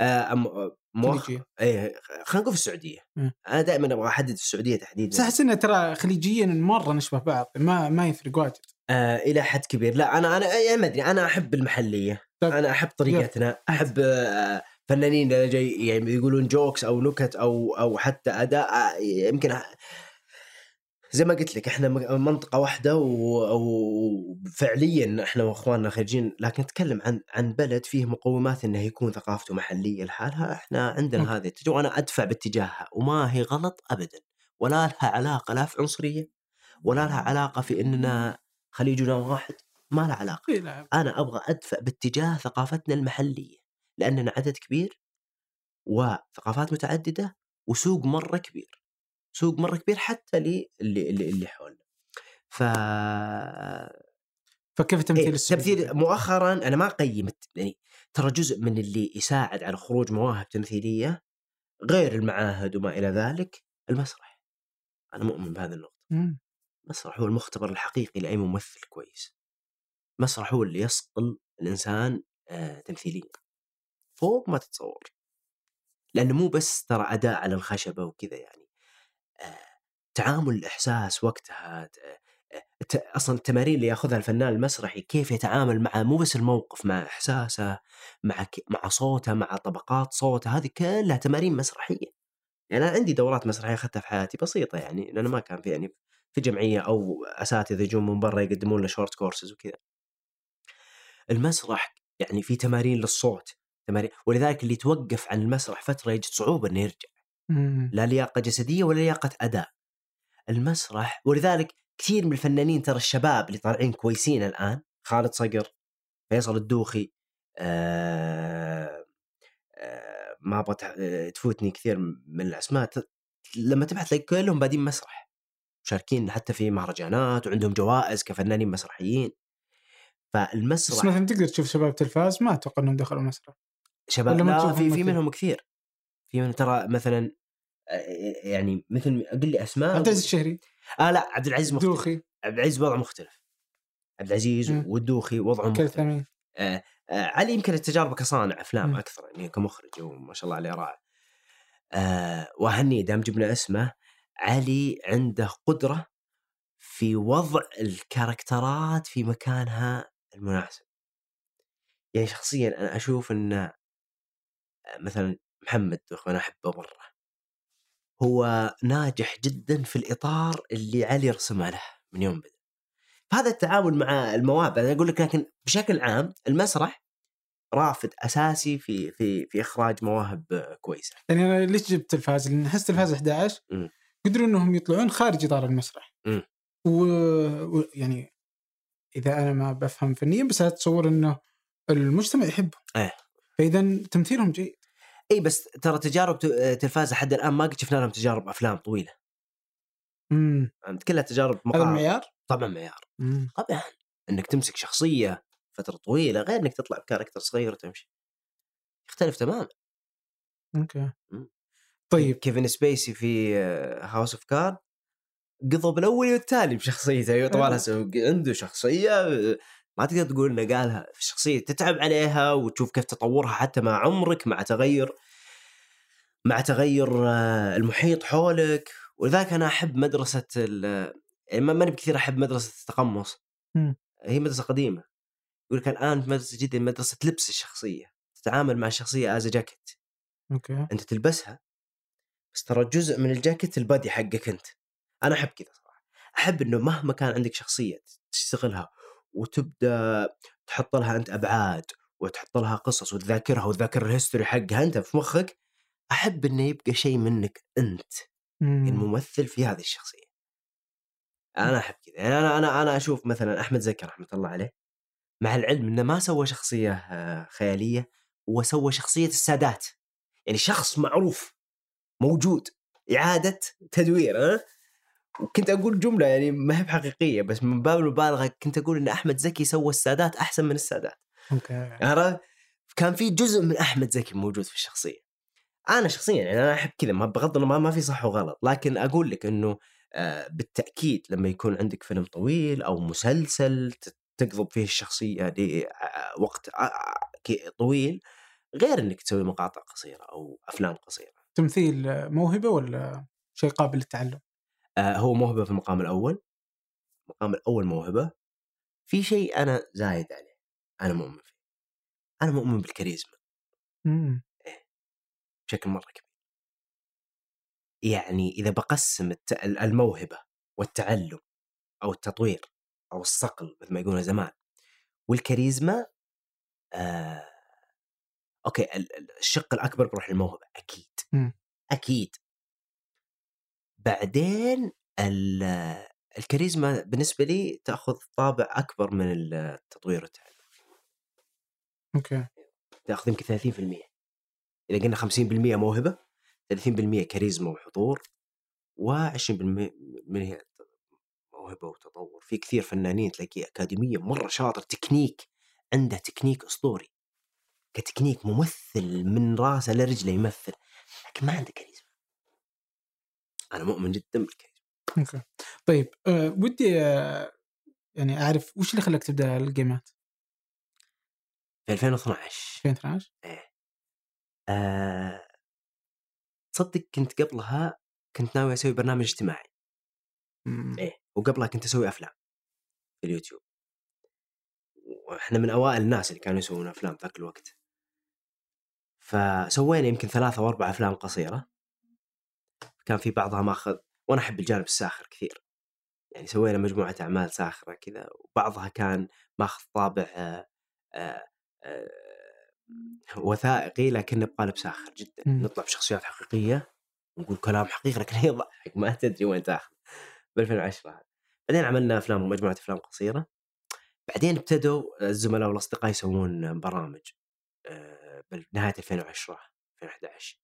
آه، مؤخ... إيه خلينا نقول في السعودية. مم. أنا دائما أبغى أحدد السعودية تحديدا. بس أحس إنه ترى خليجيا مرة نشبه بعض ما ما يفرق واجد. آه إلى حد كبير. لا أنا أنا يعني ما أدري. أنا أحب المحلية. طيب. أنا أحب طريقتنا. أحب آه فنانين اللي جاي يعني يقولون جوكس أو نكت أو أو حتى أداء آه، يمكن زي ما قلت لك إحنا م- منطقة واحدة وفعليا إحنا وإخواننا خارجين لكن نتكلم عن عن بلد فيه مقومات إنه يكون ثقافته محلية لحالها إحنا عندنا أوكي. هذه التجربة وأنا أدفع باتجاهها وما هي غلط ابدا ولا لها علاقة لا في عنصرية ولا لها علاقة في إننا خليجنا واحد ما لها علاقة. إيه لا أنا أبغى أدفع باتجاه ثقافتنا المحلية لأننا عدد كبير وثقافات متعددة وسوق مرة كبير. سوق مرة كبير حتى لي اللي اللي, اللي حولنا. ف فكيف التمثيل إيه السعودي؟ تمثيل مؤخرا أنا ما قيمت يعني ترى جزء من اللي يساعد على خروج مواهب تمثيلية غير المعاهد وما إلى ذلك المسرح. أنا مؤمن بهذه النقطة. مم. المسرح هو المختبر الحقيقي لأي ممثل كويس. المسرح هو اللي يصقل الإنسان آه تمثيليا. فوق ما تتصور. لأنه مو بس ترى أداء على الخشبة وكذا يعني. تعامل الإحساس وقتها أصلا التمارين اللي يأخذها الفنان المسرحي كيف يتعامل مع مو بس الموقف مع إحساسه مع. مع صوته مع طبقات صوته هذه كلها تمارين مسرحية يعني أنا عندي دورات مسرحية أخذتها في حياتي بسيطة يعني لأنه ما كان في يعني في جمعية أو أساتذة يجون من برا يقدمون لنا short courses وكذا المسرح يعني في تمارين للصوت تمارين ولذلك اللي يتوقف عن المسرح فترة يجد صعوبة إنه يرجع. لا لياقة جسدية ولا لياقة أداء. المسرح ولذلك كثير من الفنانين ترى الشباب اللي طالعين كويسين الآن خالد صقر فيصل الدوخي آه آه ما أبغى آه، تفوتني كثير من الأسماء لما تبحث تلاقي كلهم بادين مسرح. مشاركين حتى في مهرجانات وعندهم جوائز كفنانين مسرحيين. بس فالمسرح مثلا تقدر تشوف شباب تلفاز ما أتوقع إنهم دخلوا مسرح. شباب لا في في؟ منهم كثير. في منهم ترى مثلا آه، يعني مثل قل لي أسماء عبد العزيز الشهري. آه لا عبد العزيز مختلف. دوخي. عبد العزيز وضعه مختلف. عبد العزيز. والدوخي وضعه مختلف. آه آه علي يمكن التجارب كصانع أفلام مم. أكثر يعني كمخرج وما شاء الله عليه رائع. آه واهني دام جبنا اسمه علي عنده قدرة في وضع الكاركترات في مكانها المناسب. يعني شخصيا أنا أشوف ان آه، مثلا محمد وأنا أحبه مرة هو ناجح جدا في الإطار اللي علي رسمه له من يوم بدأ فهذا التعامل مع المواهب أنا أقول لك لكن بشكل عام المسرح رافد أساسي في في في إخراج مواهب كويسة يعني أنا ليش جبت تلفاز؟ لأن أحس تلفاز 11 مم. قدروا إنهم يطلعون خارج إطار المسرح. مم. و- ويعني إذا أنا ما بفهم فنيا بس أتصور إنه المجتمع يحبهم. إيه. فاذا تمثيلهم جيد. إي بس ترى تجارب آه، تلفاز لحد الآن ما قد شفنا لهم تجارب أفلام طويلة. امم فهمت؟ كلها تجارب هذا المعيار؟ طبعا معيار. طبعا. إنك تمسك شخصية فترة طويلة غير إنك تطلع بكاركتر صغير وتمشي. يختلف تماما. Okay. مم. طيب. كيفن سبيسي في House of Cards قضى بالأول والتالي بشخصيته. طبعا. هسه عنده شخصية آه، ما تقدر تقول إنه قالها في الشخصيه تتعب عليها وتشوف كيف تطورها حتى مع عمرك مع تغير مع تغير آه، المحيط حولك. ولذلك أنا أحب مدرسة ال- يعني ما- ماني بكثير أحب مدرسة التقمص. هي مدرسة قديمة. يقول لك الآن في مدرسة جديده مدرسة لبس الشخصية. تتعامل مع الشخصيه as jacket okay. أنت تلبسها بس ترى جزء من الجاكيت ال body حقك أنت. أنا أحب كذا صراحة. أحب إنه مهما كان عندك شخصية تشتغلها وتبدأ تحط لها أنت أبعاد وتحط لها قصص وتذاكرها وتذاكر ال history حقها أنت في مخك أحب إنه يبقى شيء منك أنت مم. الممثل في هذه الشخصية. أنا أحب كذا. يعني أنا أنا أنا أشوف مثلا أحمد زكي رحمة الله عليه مع العلم إنه ما سوى شخصية آه، خيالية هو سوى شخصية السادات. يعني شخص معروف موجود إعادة تدوير ها؟ وكنت أقول جملة يعني ما هي بحقيقية بس من باب المبالغة كنت أقول إن أحمد زكي سوى السادات أحسن من السادات أوكي. عرفت؟ كان في جزء من أحمد زكي موجود في الشخصية. أنا شخصيا يعني أنا أحب كذا ما بغض النظر ما, في صح وغلط، لكن أقول لك إنه آه، بالتأكيد لما يكون عندك فيلم طويل أو مسلسل تقضب فيه الشخصية لوقت طويل غير إنك تسوي مقاطع قصيرة أو أفلام قصيرة. تمثيل آه، موهبة ولا شيء قابل للتعلم؟ آه، هو موهبة في المقام الأول. المقام الأول موهبة. في شيء أنا زايد عليه. أنا مؤمن فيه. أنا مؤمن بالكاريزما. مم. بشكل مرة كبير. يعني إذا بقسم الت- الموهبة والتعلم أو التطوير أو الصقل مثل ما يقولون زمان والكاريزما آه okay ال- ال- الشق الأكبر بروح للموهبة أكيد مم. أكيد بعدين ال- الكاريزما بالنسبة لي تأخذ طابع أكبر من التطوير والتعلم okay. تأخذ يمكن 30% إذا قلنا 50% موهبة 30% كاريزما وحضور و20% من هي موهبة وتطور. في كثير فنانين تلاقيه أكاديمية مرة شاطر تكنيك عنده تكنيك أسطوري. كتكنيك ممثل من راسه لرجله يمثل لكن ما عنده كاريزما. أنا مؤمن جدا بالكاريزما okay. طيب أه ودي أه يعني أعرف وش اللي خلاك تبدأ الجيمات؟ في 2012 2012 آه تصدق كنت قبلها كنت ناوي أسوي برنامج اجتماعي. مم. إيه وقبلها كنت أسوي أفلام في اليوتيوب. وإحنا من أوائل الناس اللي كانوا يسوون أفلام ذاك الوقت. فسوينا يمكن ثلاثة أو أربع أفلام قصيرة. كان في بعضها ماخذ وأنا أحب الجانب الساخر كثير. يعني سوينا مجموعة أعمال ساخرة كذا وبعضها كان ماخذ طابع آه آه آه وثائقي لكنه بقالب ساخر جدا. مم. نطلع بشخصيات حقيقية ونقول كلام حقيقي لكن هي يضحك ما تدري وين تاخذ. ب 2010 هذا بعدين عملنا أفلام مجموعة أفلام قصيرة. بعدين ابتدوا الزملاء والأصدقاء يسوون برامج بنهايه 2010 2011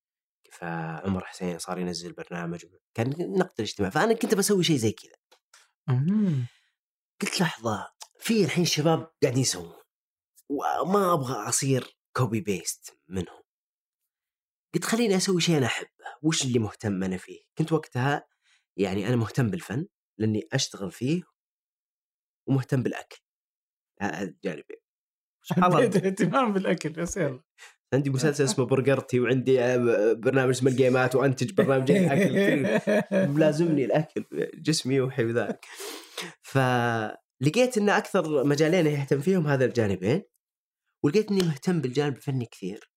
فعمر حسين صار ينزل برنامج كان نقد الاجتماع فأنا كنت بسوي شيء زي كذا. قلت لحظة في الحين شباب قاعدين يسوون وما أبغى أصير copy paste منهم. قلت خليني أسوي شيء أنا أحبه وش اللي مهتم أنا فيه؟ كنت وقتها يعني أنا مهتم بالفن لأني أشتغل فيه ومهتم بالأكل. هذا الجانبين سبحان الله. حبيت اهتمام بالأكل بس يلا. عندي مسلسل اسمه برجرتي وعندي آه، برنامج اسمه الجيمات وأنتج برنامجين أكل كل- ملازمني الأكل جسمي يوحي بذلك فلقيت إن أكثر مجالين يهتم فيهم هذا الجانبين ولقيت إني مهتم بالجانب الفني كثير.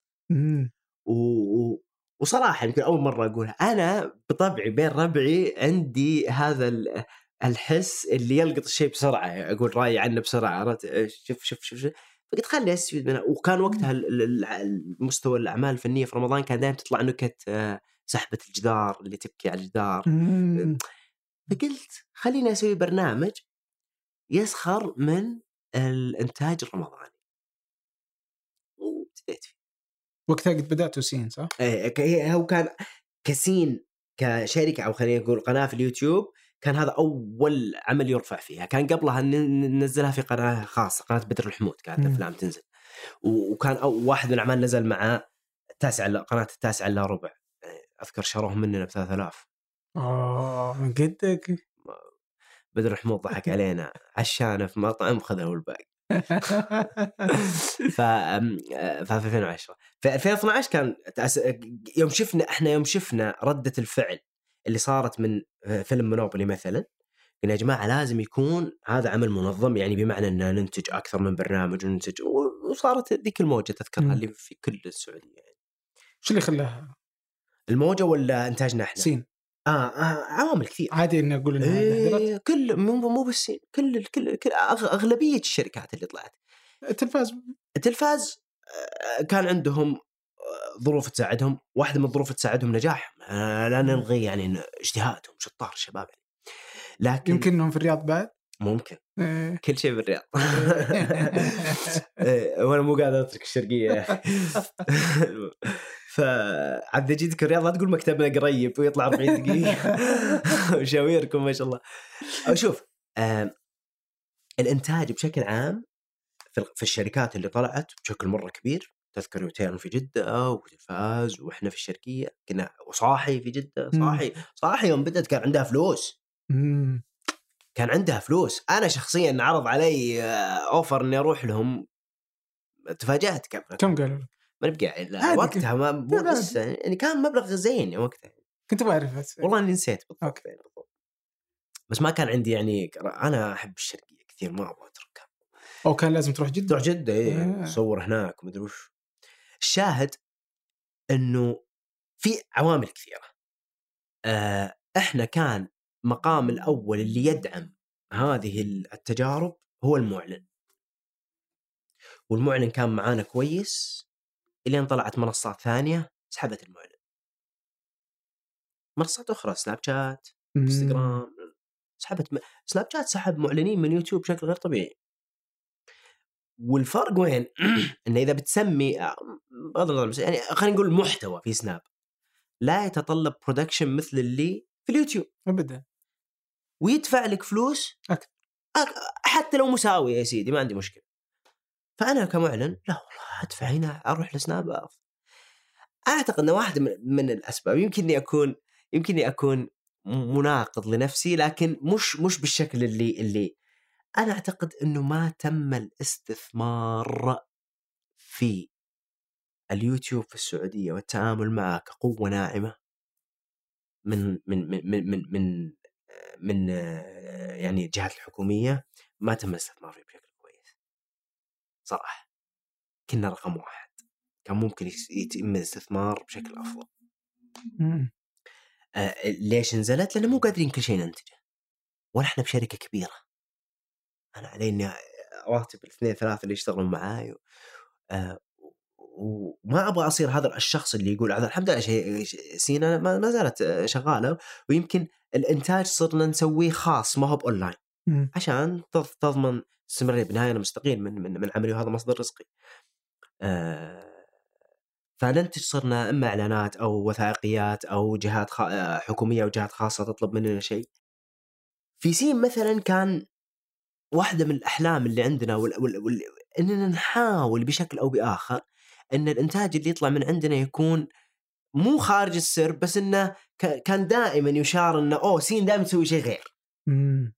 و... وصراحة يمكن أول مرة أقولها أنا بطبعي بين ربعي عندي هذا ال- الحس اللي يلقط الشيء بسرعة أقول رايي عنه بسرعة عرفت شوف شوف شوف, شوف. فقلت خلي أستفيد منها. وكان وقتها ال- ال- ال- المستوى الأعمال الفنية في رمضان كان دائما تطلع نكت آه، سحبة الجدار اللي تبكي على الجدار. فقلت خليني أسوي برنامج يسخر من الإنتاج الرمضاني. وابتديت فيه. وقتها قد بدأت سين صح؟ هي- هو كان كسين كشركة أو خلينا نقول قناة في اليوتيوب كان هذا أول عمل يرفع فيها. كان قبلها ننزلها في قناة خاصة قناة بدر الحمود كانت. افلام تنزل. وكان أو واحد من الأعمال نزل مع التاسع إلا- قناة التاسع إلا ربع. أذكر شروه مننا ب 3000 آه من قدك بدر الحمود ضحك علينا. عشانا في مطعم خذوا الباقي. ف في 2010 في 2012 كان يوم شفنا إحنا يوم شفنا ردة الفعل اللي صارت من آه، فيلم مونوبولي مثلا قلنا يا جماعة لازم يكون هذا عمل منظم يعني بمعنى ان ننتج أكثر من برنامج وننتج وصارت ذيك الموجة تذكرها. اللي في كل السعودية يعني. شو اللي خلاها الموجة ولا إنتاجنا إحنا؟ سين آه, آه عوامل كثير عادي إني أقول إنها إيه كل مو مو بس كل كل, كل أغلبية الشركات اللي طلعت التلفاز التلفاز آه، كان عندهم آه، ظروف تساعدهم واحدة من الظروف تساعدهم نجاح. آه، لا نلغي يعني اجتهادهم شطار الشباب يعني. لكن يمكن إنهم في الرياض بعد؟ ممكن. إيه. كل شيء بالرياض إيه، وأنا مو قادر أترك الشرقية. فعاد جيتك الرياض لا تقول مكتبنا قريب ويطلع 40 دقيقة. مشاويركم ما شاء الله. شوف الإنتاج بشكل عام في في الشركات اللي طلعت بشكل مرة كبير تذكر يوتيرن في جدة وتلفاز وإحنا في الشرقية كنا وصاحي في جدة مم. صاحي صاحي يوم بدأت كان عندها فلوس أمم. كان عندها فلوس أنا شخصيا عرض علي آه، اوفر إني أروح لهم تفاجأت كم كم قالوا لك؟ ما نبقى لا، وقتها ما. لسه يعني كان مبلغ زين وقتها كنت بعرف بس والله إني نسيت بالضبط. يعني بالضبط بس ما كان عندي يعني أنا أحب الشرقية كثير ما أبغى أتركها أو كان لازم تروح جدة تروح جدة إيه آه. تصور هناك ومدري وش الشاهد إنه في عوامل كثيرة. آه إحنا كان مقام الأول اللي يدعم هذه التجارب هو المعلن. والمعلن كان معانا كويس إلين طلعت منصات ثانية سحبت المعلن. منصات أخرى سناب شات. انستغرام سحبت م... سناب شات سحب معلنين من يوتيوب بشكل غير طبيعي. والفرق وين؟ إنه إذا بتسمي بغض النظر بس يعني خلينا نقول محتوى في سناب لا يتطلب production مثل اللي في اليوتيوب ابدا ويدفع لك فلوس أكثر. أك- حتى لو مساوي يا سيدي ما عندي مشكلة فأنا كمعلن لا والله أدفع هنا أروح لسناب أفضل. أعتقد ان واحدة من, من الأسباب يمكن إني أكون يمكن إني أكون مناقض لنفسي لكن مش مش بالشكل اللي اللي أنا أعتقد إنه ما تم الاستثمار في اليوتيوب في السعودية والتعامل معه كقوة ناعمة من من من من من, من من آه، يعني الجهات الحكومية ما تم الاستثمار فيه بشكل كويس. صراحة. كنا رقم واحد. كان ممكن يتم الاستثمار بشكل أفضل. آه، ليش نزلت؟ لأن مو قادرين كل شيء ننتجه. ولا إحنا بشركة كبيرة. أنا علي إني راتب الاثنين ثلاثة اللي يشتغلون معاي و... آه، وما أبغى أصير هذا الشخص اللي يقول هذا الحمد لله شيء سينا ما زالت آه، شغالة ويمكن الإنتاج صرنا نسويه خاص ما هو بأونلاين. عشان تض- تضمن استمراريه بالنهايه أنا مستقيل من من من عملي وهذا مصدر رزقي. آه فننتج صرنا إما إعلانات أو وثائقيات أو جهات خ... آه، حكومية أو جهات خاصة تطلب مننا شيء. في سين مثلا كان واحدة من الأحلام اللي عندنا وال... وال... وال... إننا نحاول بشكل أو بآخر إن الإنتاج اللي يطلع من عندنا يكون مو خارج السر بس إنه ك... كان دائما يشار إنه أوه سين دائما تسوي شيء غير. مم.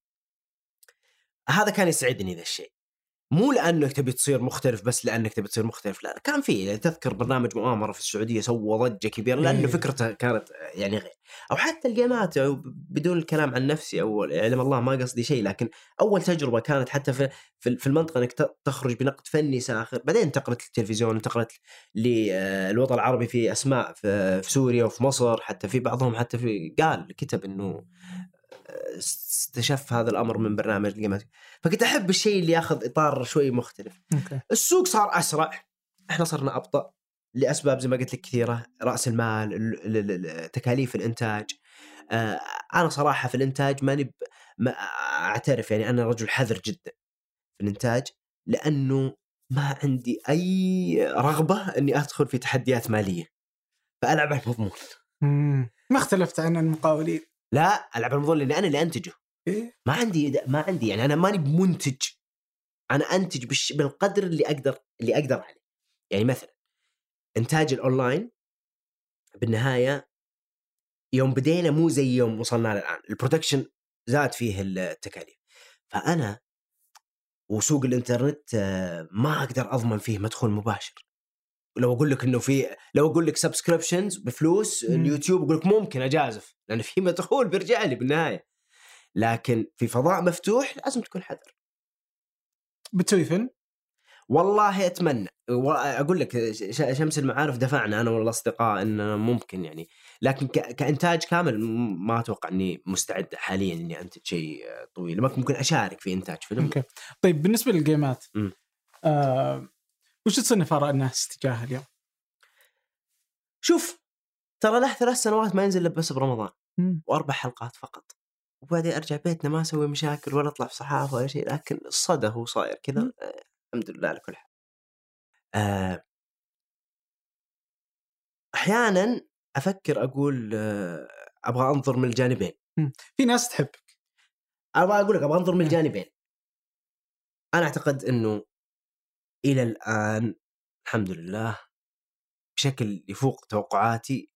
هذا كان يسعدني ذا الشيء مو لأنك تبي تصير مختلف بس لأنك تبي تصير مختلف لا كان في يعني تذكر برنامج مؤامرة في السعودية سوى ضجة كبيرة لأنه إيه. فكرته كانت يعني غير أو حتى الجيمات أو بدون الكلام عن نفسي أو يعلم الله ما قصدي شيء لكن أول تجربة كانت حتى في في المنطقة إنك تخرج بنقد فني ساخر بعدين انتقلت للتلفزيون انتقلت للوطن العربي في أسماء في سوريا وفي مصر حتى في بعضهم حتى في قال كتب إنه استشف هذا الأمر من برنامج الجيمات فكنت أحب الشيء اللي ياخذ إطار شوي مختلف. okay. السوق صار أسرع. إحنا صرنا أبطأ لأسباب زي ما قلت لك كثيرة. رأس المال ال- ال- ال- تكاليف الإنتاج. آه، أنا صراحة في الإنتاج ماني ب- ما أعترف يعني أنا رجل حذر جدا في الإنتاج لأنه ما عندي أي رغبة إني أدخل في تحديات مالية. فألعب على المضمون. ما اختلفت عن المقاولين. لا ألعب على المضمون لاني أنا اللي أنتجه. إيه؟ ما عندي ما عندي يعني أنا ماني بمنتج. أنا أنتج بالش... بالقدر اللي أقدر اللي أقدر عليه. يعني مثلا إنتاج الأونلاين بالنهاية يوم بدينا مو زي يوم وصلنا الان ال production زاد فيه التكاليف. فأنا وسوق الإنترنت آه، ما أقدر أضمن فيه مدخول مباشر. لو أقول لك إنه في لو أقول لك subscriptions بفلوس مم. اليوتيوب أقول لك ممكن أجازف لأن في مدخول بيرجع لي بالنهاية. لكن في فضاء مفتوح لازم تكون حذر. بتسوي فيلم؟ والله أتمنى. أقول لك شمس المعارف دفعنا أنا والاصدقاء إن ممكن يعني. لكن كإنتاج كامل ما أتوقع إني مستعد حاليا إني أنتج شيء طويل. ممكن أشارك في إنتاج فيلم. أوكي. طيب بالنسبة للجيمات. آه وش تصنف اراء الناس تجاهها اليوم؟ شوف ترى له ثلاث سنوات ما ينزل بس برمضان مم. وأربع حلقات فقط وبعدين أرجع بيتنا ما أسوي مشاكل ولا أطلع في صحافة ولا شيء لكن الصدى هو صاير كذا. آه، الحمد لله على كل حال آه، أحيانا أفكر أقول آه، أبغى أنظر من الجانبين في ناس تحبك أبغى أقول لك أبغى أنظر من. الجانبين أنا أعتقد إنه إلى الآن الحمد لله بشكل يفوق توقعاتي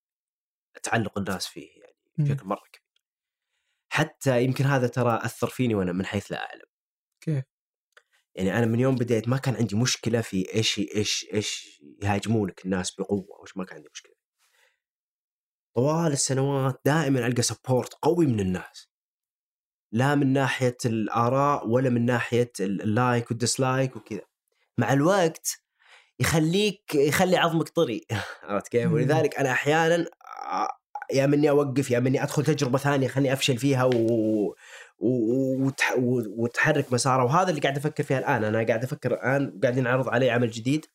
تعلق الناس فيه يعني مم. بشكل مرة كبير. حتى يمكن هذا ترى أثر فيني وأنا من حيث لا أعلم. كيف؟ يعني أنا من يوم بديت ما كان عندي مشكلة في إيش إيش إيش يهاجمونك الناس بقوة وش ما كان عندي مشكلة. طوال السنوات دائما ألقى support قوي من الناس. لا من ناحية الآراء ولا من ناحية ال- ال like وال dislike وكذا. مع الوقت يخليك يخلي عظمك طري عرفت كيف؟ مم. ولذلك أنا أحيانا آه، يا مني أوقف يا مني أدخل تجربة ثانية خليني أفشل فيها و... و... وتح... وتحرك مسارها وهذا اللي قاعد أفكر فيها الآن أنا قاعد أفكر الآن قاعدين نعرض علي عمل جديد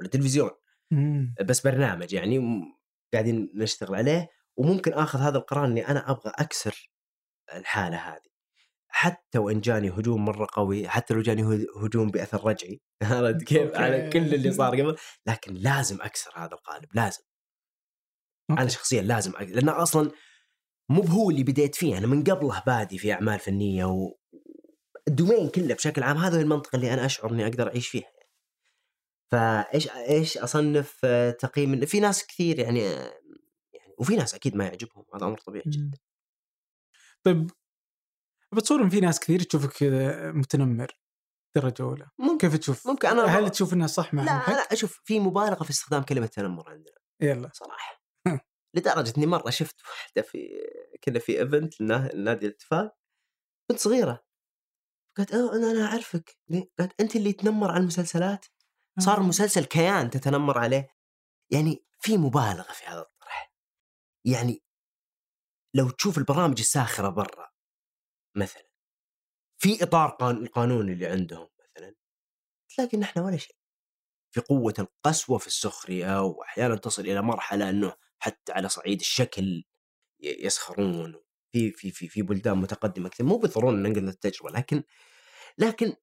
للتلفزيون مم. بس برنامج يعني قاعدين نشتغل عليه وممكن آخذ هذا القرار إني أنا أبغى أكسر الحالة هذه حتى وإن جاني هجوم مرة قوي حتى لو جاني هج- هجوم بأثر رجعي. عرفت كيف. على كل اللي صار قبل. لكن لازم أكسر هذا القالب لازم. okay. أنا شخصيا لازم أ... لأن أصلا مو بهو اللي بديت فيه. أنا من قبله بادي في أعمال فنية و ال domain كله بشكل عام هذا هو المنطقة اللي أنا أشعر إني أقدر أعيش فيها. فإيش إيش أصنف آه، تقييم في ناس كثير يعني آه، يعني وفي ناس أكيد ما يعجبهم. هذا أمر طبيعي جدا. طيب بتصور ان في ناس كثير تشوفك كذا متنمر درجة أولى ممكن كيف تشوف؟ ممكن أنا هل تشوف إنها صح مع لا؟ لا أشوف في مبالغة في استخدام كلمة تنمر عندنا يلا صراحة. لدرجة إني مرة شفت واحدة في كنا في ايفنت لنادي الاتفاق كنت صغيرة قالت آه أنا أنا أعرفك؟ قالت أنت اللي تنمر على المسلسلات صار آه. مسلسل كيان تتنمر عليه يعني في مبالغة في هذا الطرح يعني لو تشوف البرامج الساخرة برا مثلا. في إطار قان- القانون اللي عندهم مثلا تلاقي ان إحنا ولا شيء. في قوة القسوة في السخرية واحيانا تصل إلى مرحلة إنه حتى على صعيد الشكل يسخرون في في في في بلدان متقدمة كثير. مو بالضروره ننقل التجربه لكن لكن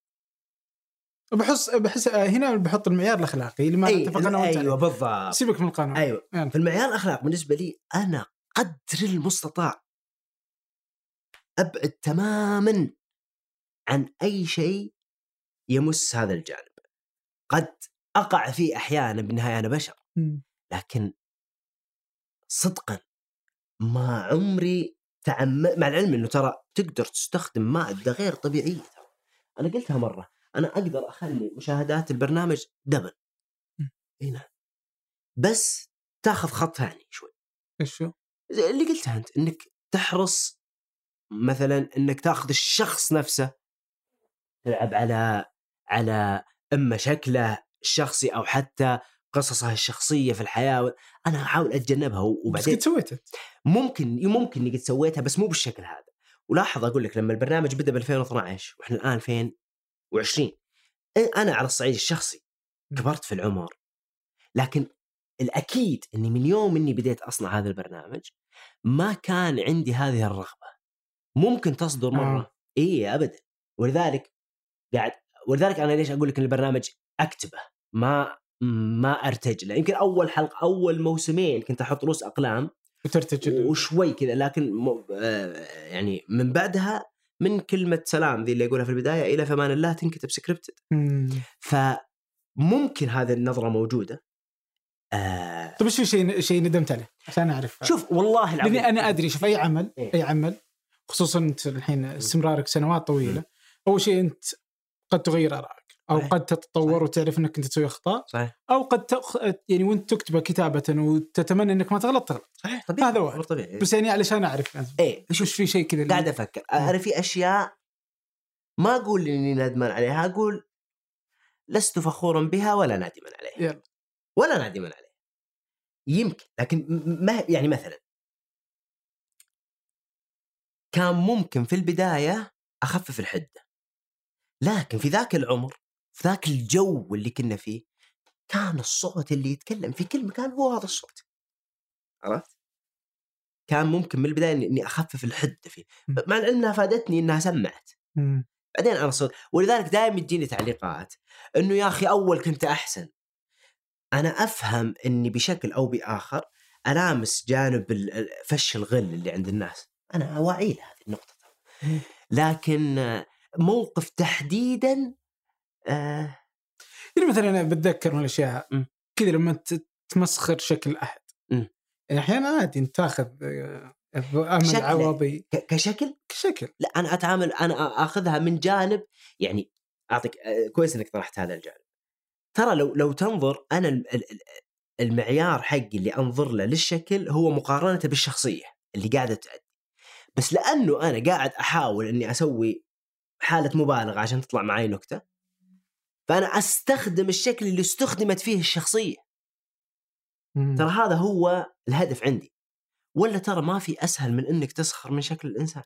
بحس بحس آه، هنا بحط المعيار الأخلاقي اللي ما أي اتفقنا أيوه. بالضبط. سيبك من القانون. أيوه. يلا. فالمعيار الاخلاق بالنسبة لي أنا قدر المستطاع أبعد تماما عن أي شيء يمس هذا الجانب. قد أقع فيه أحيانا بالنهاية أنا بشر. لكن صدقا ما عمري تعمد مع العلم إنه ترى تقدر تستخدم مادة غير طبيعية. أنا قلتها مرة أنا أقدر أخلي مشاهدات البرنامج دبل. إي نعم. بس تاخذ خط ثاني شوي. إيش اللي قلتها أنت إنك تحرص مثلا إنك تأخذ الشخص نفسه تلعب على على إما شكله الشخصي أو حتى قصصه الشخصية في الحياة أنا أحاول أتجنبها بس وبعدين قد سويته. ممكن ممكن اني قد سويتها بس مو بالشكل هذا. ولاحظ أقول لك لما البرنامج بدأ ب 2012 وإحنا الآن 2020 إيه، أنا على الصعيد الشخصي. كبرت في العمر. لكن الأكيد إني من يوم إني بديت أصنع هذا البرنامج ما كان عندي هذه الرغبة. ممكن تصدر مرة. آه. اي ابدا. ولذلك قاعد ولذلك أنا ليش أقول لك إن البرنامج أكتبه ما ما أرتج له. يمكن أول حلقة أول موسمين كنت أحط رؤوس أقلام وترتجل وشوي كذا لكن م... آه، يعني من بعدها من كلمة سلام ذي اللي يقولها في البداية إلى فمان الله تنكتب سكريبتد مم. فممكن هذه النظرة موجودة. آه طيب إيش في شيء شيء ندمت عليه؟ عشان أعرف. شوف والله العظيم. لاني أنا أدري شوف أي عمل إيه. أي عمل خصوصا أنت الحين استمرارك سنوات طويلة. أول شيء أنت قد تغير آرائك أو صحيح. قد تتطور صحيح. وتعرف أنك أنت تسوي أخطاء صحيح. أو قد تأخ... يعني وأنت تكتبه كتابة وتتمنى أنك ما تغلط تغلط. صحيح طبيعي هذا وارد. طبيعي. بس يعني علشان أعرف يعني إيه شوف في شيء كذا قاعد أفكر. أنا في أشياء ما أقول إني ندمان عليها. أقول لست فخورا بها ولا نادما عليها. يلا. ولا نادما عليها. يمكن لكن ما يعني مثلا كان ممكن في البداية أخفف الحدة لكن في ذاك العمر في ذاك الجو اللي كنا فيه كان الصوت اللي يتكلم في كل مكان هو هذا الصوت عرفت؟ كان ممكن من البداية إني أخفف الحدة فيه. مع العلم إنها فادتني إنها سمعت. بعدين أنا صرت ولذلك دائما تجيني تعليقات إنه يا أخي أول كنت أحسن أنا أفهم إني بشكل أو بآخر ألامس جانب فش الغل اللي عند الناس أنا واعي لهذه النقطة مم. لكن آه، موقف تحديدا آه يعني مثلا أنا بتذكر من الأشياء مم. كذا لما تمسخر شكل أحد مم. يعني أحيانا عادي أنت تاخذ آه، امل شكله. عوضي كشكل شكل لا أنا أتعامل أنا أخذها من جانب يعني أعطيك آه، كويس إنك طرحت هذا الجانب ترى لو لو تنظر أنا ال- ال- ال- المعيار حقي اللي أنظر له للشكل هو مقارنته بالشخصية اللي قاعدة بس لأنه أنا قاعد أحاول إني أسوي حالة مبالغة عشان تطلع معي نكتة فأنا أستخدم الشكل اللي استخدمت فيه الشخصية. ترى هذا هو الهدف عندي. ولا ترى ما في أسهل من إنك تسخر من شكل الإنسان.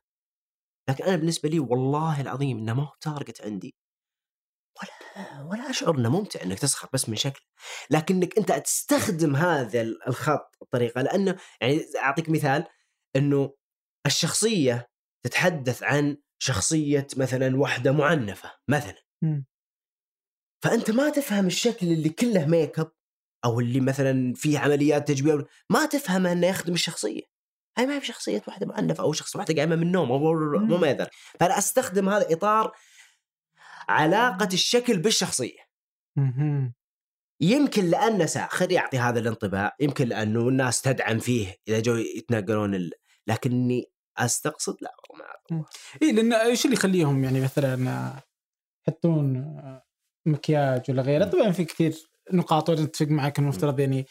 لكن أنا بالنسبة لي والله العظيم إنه ما هو تارجت عندي. ولا ولا أشعر إنه ممتع إنك تسخر بس من شكل. لكنك أنت تستخدم هذا الخط الطريقة لأنه يعني أعطيك مثال إنه الشخصية تتحدث عن شخصية مثلا واحدة معنفة مثلا. مم. فأنت ما تفهم الشكل اللي كله ميك اب أو اللي مثلا فيه عمليات تجميل ما تفهم إنه يخدم الشخصية. هاي ما هي بشخصية واحدة معنفة أو شخص واحدة قايمة من النوم أو مو ما فأنا أستخدم هذا إطار علاقة الشكل بالشخصية. يمكن لأنه ساخر يعطي هذا الانطباع يمكن لأنه الناس تدعم فيه إذا جو يتناقلون ال... لكني أستقصد لا ما أعرف. اي لأن إيش اللي يخليهم يعني مثلا يحطون آه، مكياج ولا غيره؟ طبعا في كثير نقاط وأنا أتفق معك المفترض يعني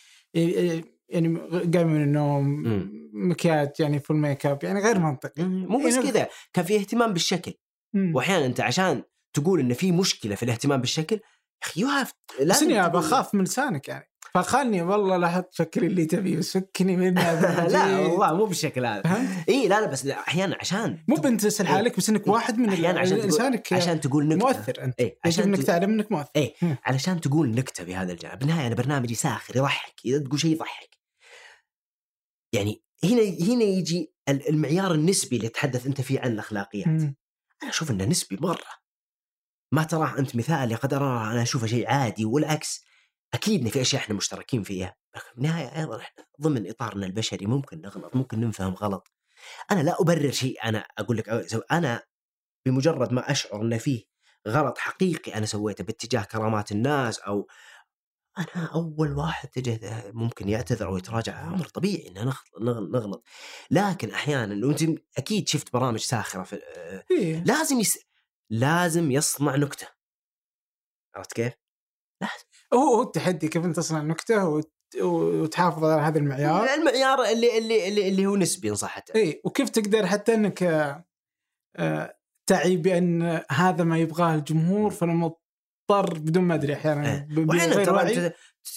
يعني قايم من النوم. مكياج يعني full makeup يعني غير منطقي. مو بس يعني- كذا كان في اهتمام بالشكل. واحيانا أنت عشان تقول إن في مشكلة في الاهتمام بالشكل يا أخي you have بس إني بخاف من لسانك يعني. فخلني والله لا أحط اللي تبيه بس فكني منه لا والله مو بالشكل هذا؟ إي لا لا بس لا أحيانا عشان مو بنت حالك بس إنك واحد من أحيانا عشان تقول لسانك عشان تقول نكتة. مؤثر أنت. يجب عشان إنك تعلم إنك مؤثر. إي. علشان تقول نكتة بهذا الجانب. بالنهاية أنا برنامجي ساخر يضحك إذا تقول شيء يضحك. يعني هنا هنا يجي ال- المعيار النسبي اللي تحدث أنت فيه عن الأخلاقيات. مم. أنا أشوف إنه نسبي مرة. ما تراه أنت مثالي قد أراه أنا أشوفه شيء عادي والعكس. أكيد إن في أشياء إحنا مشتركين فيها لكن في النهاية أيضا إحنا ضمن إطارنا البشري ممكن نغلط ممكن نفهم غلط أنا لا أبرر شيء أنا أقول لك أنا بمجرد ما أشعر إن فيه غلط حقيقي أنا سويته باتجاه كرامات الناس أو أنا أول واحد تجه ممكن يعتذر أو يتراجع أمر طبيعي إن نغلط لكن أحيانا وانت أكيد شفت برامج ساخرة في إيه. لازم يس... لازم يصنع نكتة عرفت كيف؟ هو هو التحدي كيف انت تصنع نكتة وت- وتحافظ على هذا المعيار المعيار اللي اللي اللي, اللي هو نسبي ان صح إي وكيف تقدر حتى إنك آه، تعي بأن هذا ما يبغاه الجمهور فانا مضطر بدون ما أدري أحيانا إيه. وأحيانا ترى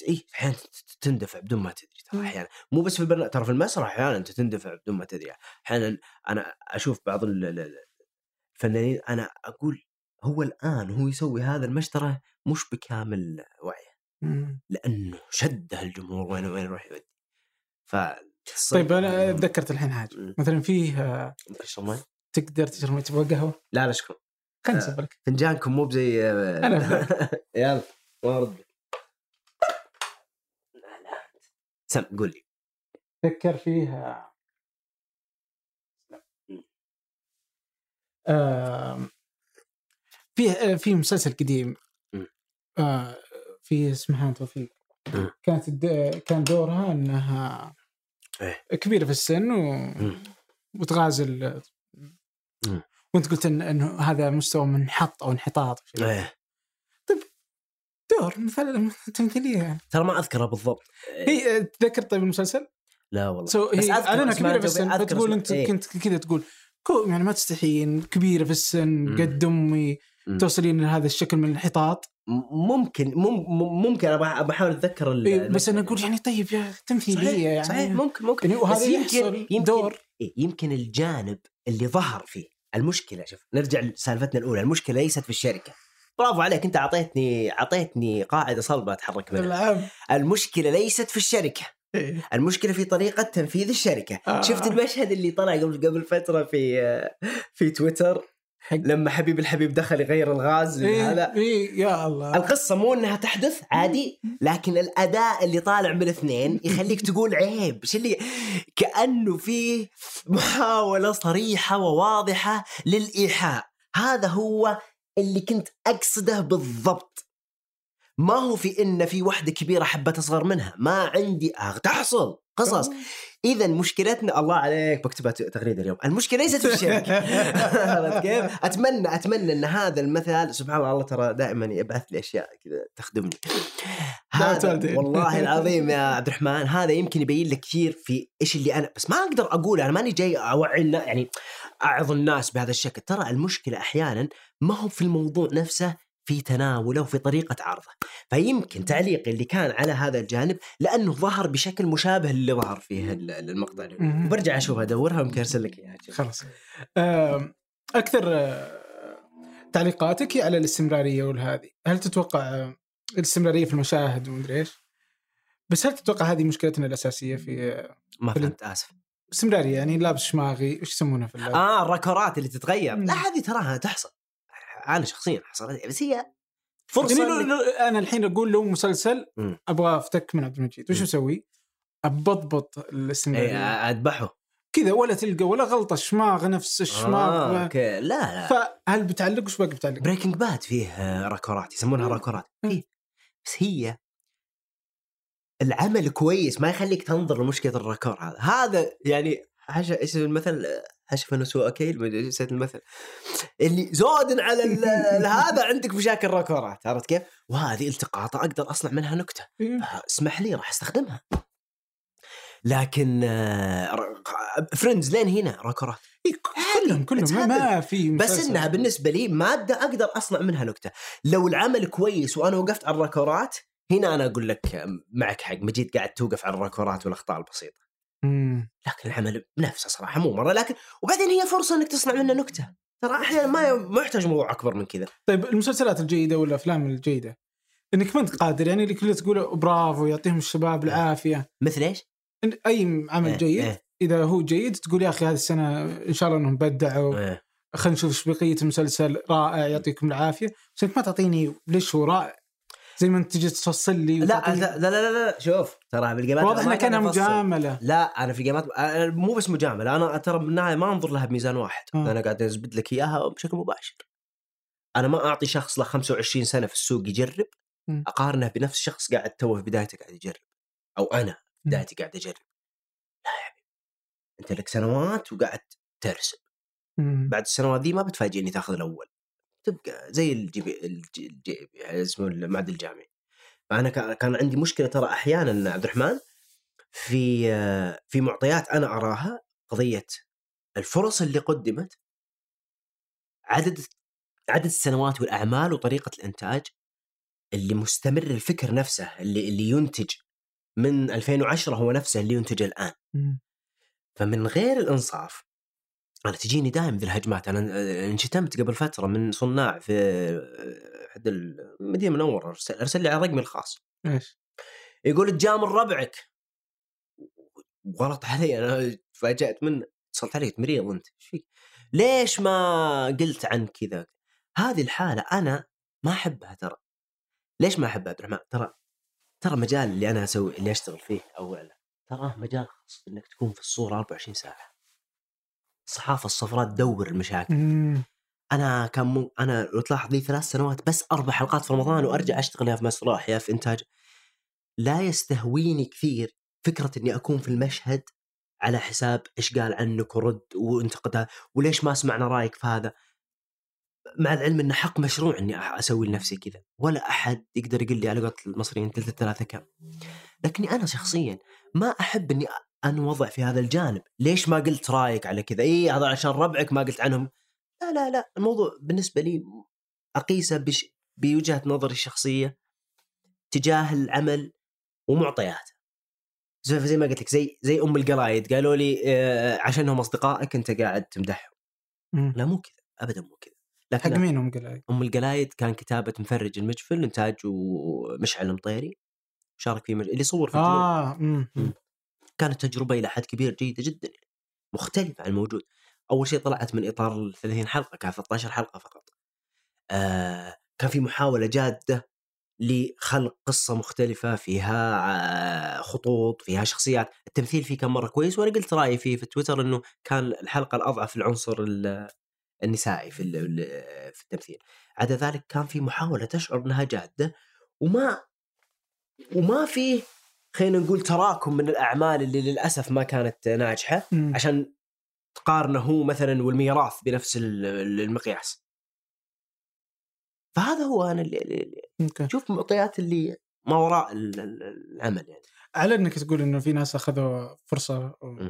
إي أحيانا تندفع بدون ما تدري ترى. أحيانا مو بس في البرنامج ترى في المسرح أحيانا أنت تندفع بدون ما تدري أحيانا أنا أشوف بعض ال- ال- ال- الفنانين أنا أقول هو الآن هو يسوي هذا المشترى مش بكامل وعيه. لأنه شده الجمهور وين وين يروح يودي ف طيب أنا تذكرت الحين حاجة مم. مثلا فيه آه،؟ تقدر تشرب مي تبغى قهوة لا لا شكرا خليني آه. اصب لك فنجانكم مو بزي أنا يلا ما ارد لك. لا لا سم قول لي تذكر فيه آه،. آه، فيه آه، في مسلسل قديم مم. آه، في اسمها توفيق. كانت الد- كان دورها إنها إيه. كبيرة في السن و... وتغازل. وأنت قلت إن انه هذا مستوى من انحط أو انحطاط. إيه. دور مثل تمثيلية يعني ترى ما أذكره بالضبط هي تذكر طيب المسلسل؟ لا والله سو بس هي أذكر اعلانها اسمها كبيرة في السن فتقول. أنت إيه. كنت كذا تقول يعني ما تستحين كبيرة في السن. قد أمي. توصلين لهذا الشكل من الانحطاط ممكن مم ممكن. أبغى بحاول أتذكر ال- إيه بس أنا أقول يعني طيب يا تمثيلية صحيح يعني. صحيح. ممكن ممكن. يعني وهذا يمكن يمكن دور. إيه يمكن الجانب اللي ظهر فيه. المشكلة شوف نرجع لسالفتنا الأولى. المشكلة ليست في الشركة. برافو عليك أنت أعطيتني أعطيتني قاعدة صلبة أتحرك منها. العب المشكلة ليست في الشركة. إيه. المشكلة في طريقة تنفيذ الشركة. آه. شفت المشهد اللي طلع قبل قبل فترة في في تويتر؟ حق. لما حبيب الحبيب دخل يغير الغاز إيه هذا إيه يا الله. القصة مو إنها تحدث عادي لكن الأداء اللي طالع من الاثنين يخليك تقول عيب. إيش اللي كأنه فيه محاولة صريحة وواضحة للإيحاء. هذا هو اللي كنت أقصده بالضبط. ما هو في ان في واحدة كبيرة حبت أصغر منها. ما عندي آه تحصل. قصص. إذا مشكلتنا الله عليك بكتبها تغريدة اليوم المشكلة ليست في الشركة عرفت كيف؟ أتمنى أتمنى إن هذا المثل سبحان الله ترى دائما يبعث لي أشياء كذا تخدمني هذا. والله العظيم يا عبد الرحمن هذا يمكن يبين لك كثير في إيش اللي أنا بس ما أقدر أقول أنا ماني جاي أوعي يعني أعظ الناس بهذا الشكل ترى المشكلة أحيانا ما هو في الموضوع نفسه في تناوله وفي طريقة عرضه. فيمكن تعليقي اللي كان على هذا الجانب لأنه ظهر بشكل مشابه اللي ظهر فيه ال- المقطع مهم. وبرجع أشوفها أدورها ويمكن أرسل لك إياها. خلاص. آم، أكثر آه، تعليقاتك هي على الاستمرارية والهذه. هل تتوقع آه، الاستمرارية في المشاهد ومدري إيش؟ بس هل تتوقع هذه مشكلتنا الأساسية في آه، ما. فهمت آسف. استمرارية يعني لابس شماغي وش يسمونها في اللعب؟ آه ال raccords اللي تتغير. لا هذه تراها تحصل. أنا شخصيا حصلت بس هي فرصة يعني لو- لو- أنا الحين أقول له مسلسل. أبغى أفتك من عبد المجيد وش. أسوي؟ ابضبط إيه، الاستمراريه أذبحه كذا ولا تلقى ولا غلطة شماغ نفس الشماغ آه، أوكي لا لا فهل بتعلق وش باقي بتعلق؟ Breaking Bad فيه آه، raccords يسمونها مم. raccords. فيه بس هي العمل كويس ما يخليك تنظر لمشكلة ال raccord هذا هذا يعني إيش المثل حشف وسوء كيل ما أدري نسيت المثل. اللي زود على هذا عندك مشاكل raccords عرفت كيف؟ وهذه التقاطه أقدر أصنع منها نكتة. إيه. آه، اسمح لي راح أستخدمها. لكن Friends لين هنا raccords إيه، كلهم كلهم. ما, في بس. إنها بالنسبة لي مادة أقدر أصنع منها نكتة. لو العمل كويس وأنا وقفت على الراكورات هنا أنا أقول لك معك حق. مجيد قاعد توقف على الراكورات والأخطاء البسيطة. مم. لكن العمل بنفسه صراحة مو مرة لكن وبعدين هي فرصة إنك تصنع منه نكتة. ترى أحيانا ما ما يحتاج موضوع أكبر من كذا. طيب المسلسلات الجيدة والافلام الجيدة؟ إنك ما أنت قادر يعني اللي كله تقول برافو يعطيهم الشباب العافية. مثل إيش؟ إن أي عمل إيه، جيد إيه. إذا هو جيد تقول يا أخي هذه السنة إن شاء الله إنهم بدعوا. إيه. خلينا نشوف إيش بقية المسلسل رائع يعطيكم العافية. بس أنت ما تعطيني ليش هو رائع؟ زي ما انت تجي تفصل لي لا لا لا لا, لا. شوف ترى بالجيمات واضح ما انها كانها. مجاملة لا أنا في جيمات مو بس مجاملة أنا ترى بالنهايه ما أنظر لها بميزان واحد آه. أنا قاعد ازبد لك إياها بشكل مباشر أنا ما أعطي شخص له 25 سنة في السوق يجرب مم. أقارنه بنفس شخص قاعد توه في بدايته قاعد يجرب أو أنا في. بدايتي قاعد أجرب لا يا حبيبي أنت لك سنوات وقاعد ترسم. بعد السنوات ذي ما بتفاجئني تاخذ الأول تبقى زي الجي بي الجي الجي اسمه المعدل الجامعي فأنا كان عندي مشكلة ترى أحيانا عبد الرحمن في في معطيات أنا أراها قضية الفرص اللي قدمت عدد عدد السنوات والأعمال وطريقة الإنتاج اللي مستمر الفكر نفسه اللي اللي ينتج من 2010 هو نفسه اللي ينتج الآن مم. فمن غير الإنصاف أنا تجيني دائما ذي الهجمات أنا آه، انشتمت قبل فترة من صناع في آه، احد المدينة المنوره ارسل لي على رقمي الخاص إيش؟ يقول تجامل ربعك غلط علي أنا تفاجأت منه اتصلت علي مريض أنت إيش فيك؟ ليش ما قلت عن كذا؟ هذه الحالة أنا ما أحبها ترى ليش ما أحبها عبد الرحمن؟ ترى ترى مجال اللي أنا أسوي اللي أشتغل فيه اولا تراه مجال خاص إنك تكون في الصورة 24 ساعة الصحافه الصفراء تدور المشاكل. مم. أنا كان مو أنا لو تلاحظ لي ثلاث سنوات بس أربع حلقات في رمضان وأرجع أشتغل يا في مسرح يا في إنتاج. لا يستهويني كثير فكرة إني أكون في المشهد على حساب إيش قال عنك ورد وانتقدها وليش ما سمعنا رأيك في هذا. مع العلم إنه حق مشروع إني أسوي لنفسي كذا. ولا أحد يقدر يقول لي على قولة المصريين ثلث الثلاثة كم. لكني أنا شخصيا ما أحب إني انوضع في هذا الجانب. ليش ما قلت رأيك على كذا؟ اي هذا عشان ربعك ما قلت عنهم. لا لا لا الموضوع بالنسبة لي أقيسه بش بوجهة نظري الشخصية تجاه العمل ومعطياته. زي زي ما قلت لك زي زي أم القرايد. قالوا لي آه، عشانهم أصدقائك أنت قاعد تمدحهم. لا مو كذا ابدا مو كذا. حق لكن مين هم قال أم القلايد كان كتابة مفرج المجفل إنتاج ومشعل المطيري. شارك فيه مج... اللي صور في الجنوب آه مم. مم. كانت تجربة إلى حد كبير جيدة جدا يعني مختلفة عن الموجود. أول شيء طلعت من إطار ال 30 حلقة كان 13 حلقة فقط. آه كان في محاولة جادة لخلق قصة مختلفة فيها آه، خطوط فيها شخصيات. التمثيل فيه كان مرة كويس وأنا قلت رأيي فيه في تويتر إنه كان الحلقة الأضعف العنصر ال- النسائي في في التمثيل. عدا ذلك كان في محاولة تشعر إنها جادة وما وما في خلينا نقول تراكم من الأعمال اللي للأسف ما كانت ناجحة مم. عشان تقارنه هو مثلا والميراث بنفس ال- ال- المقياس. فهذا هو أنا اللي, اللي شوف معطيات اللي ما وراء ال- ال- العمل يعني. على إنك تقول إنه في ناس أخذوا فرصة و...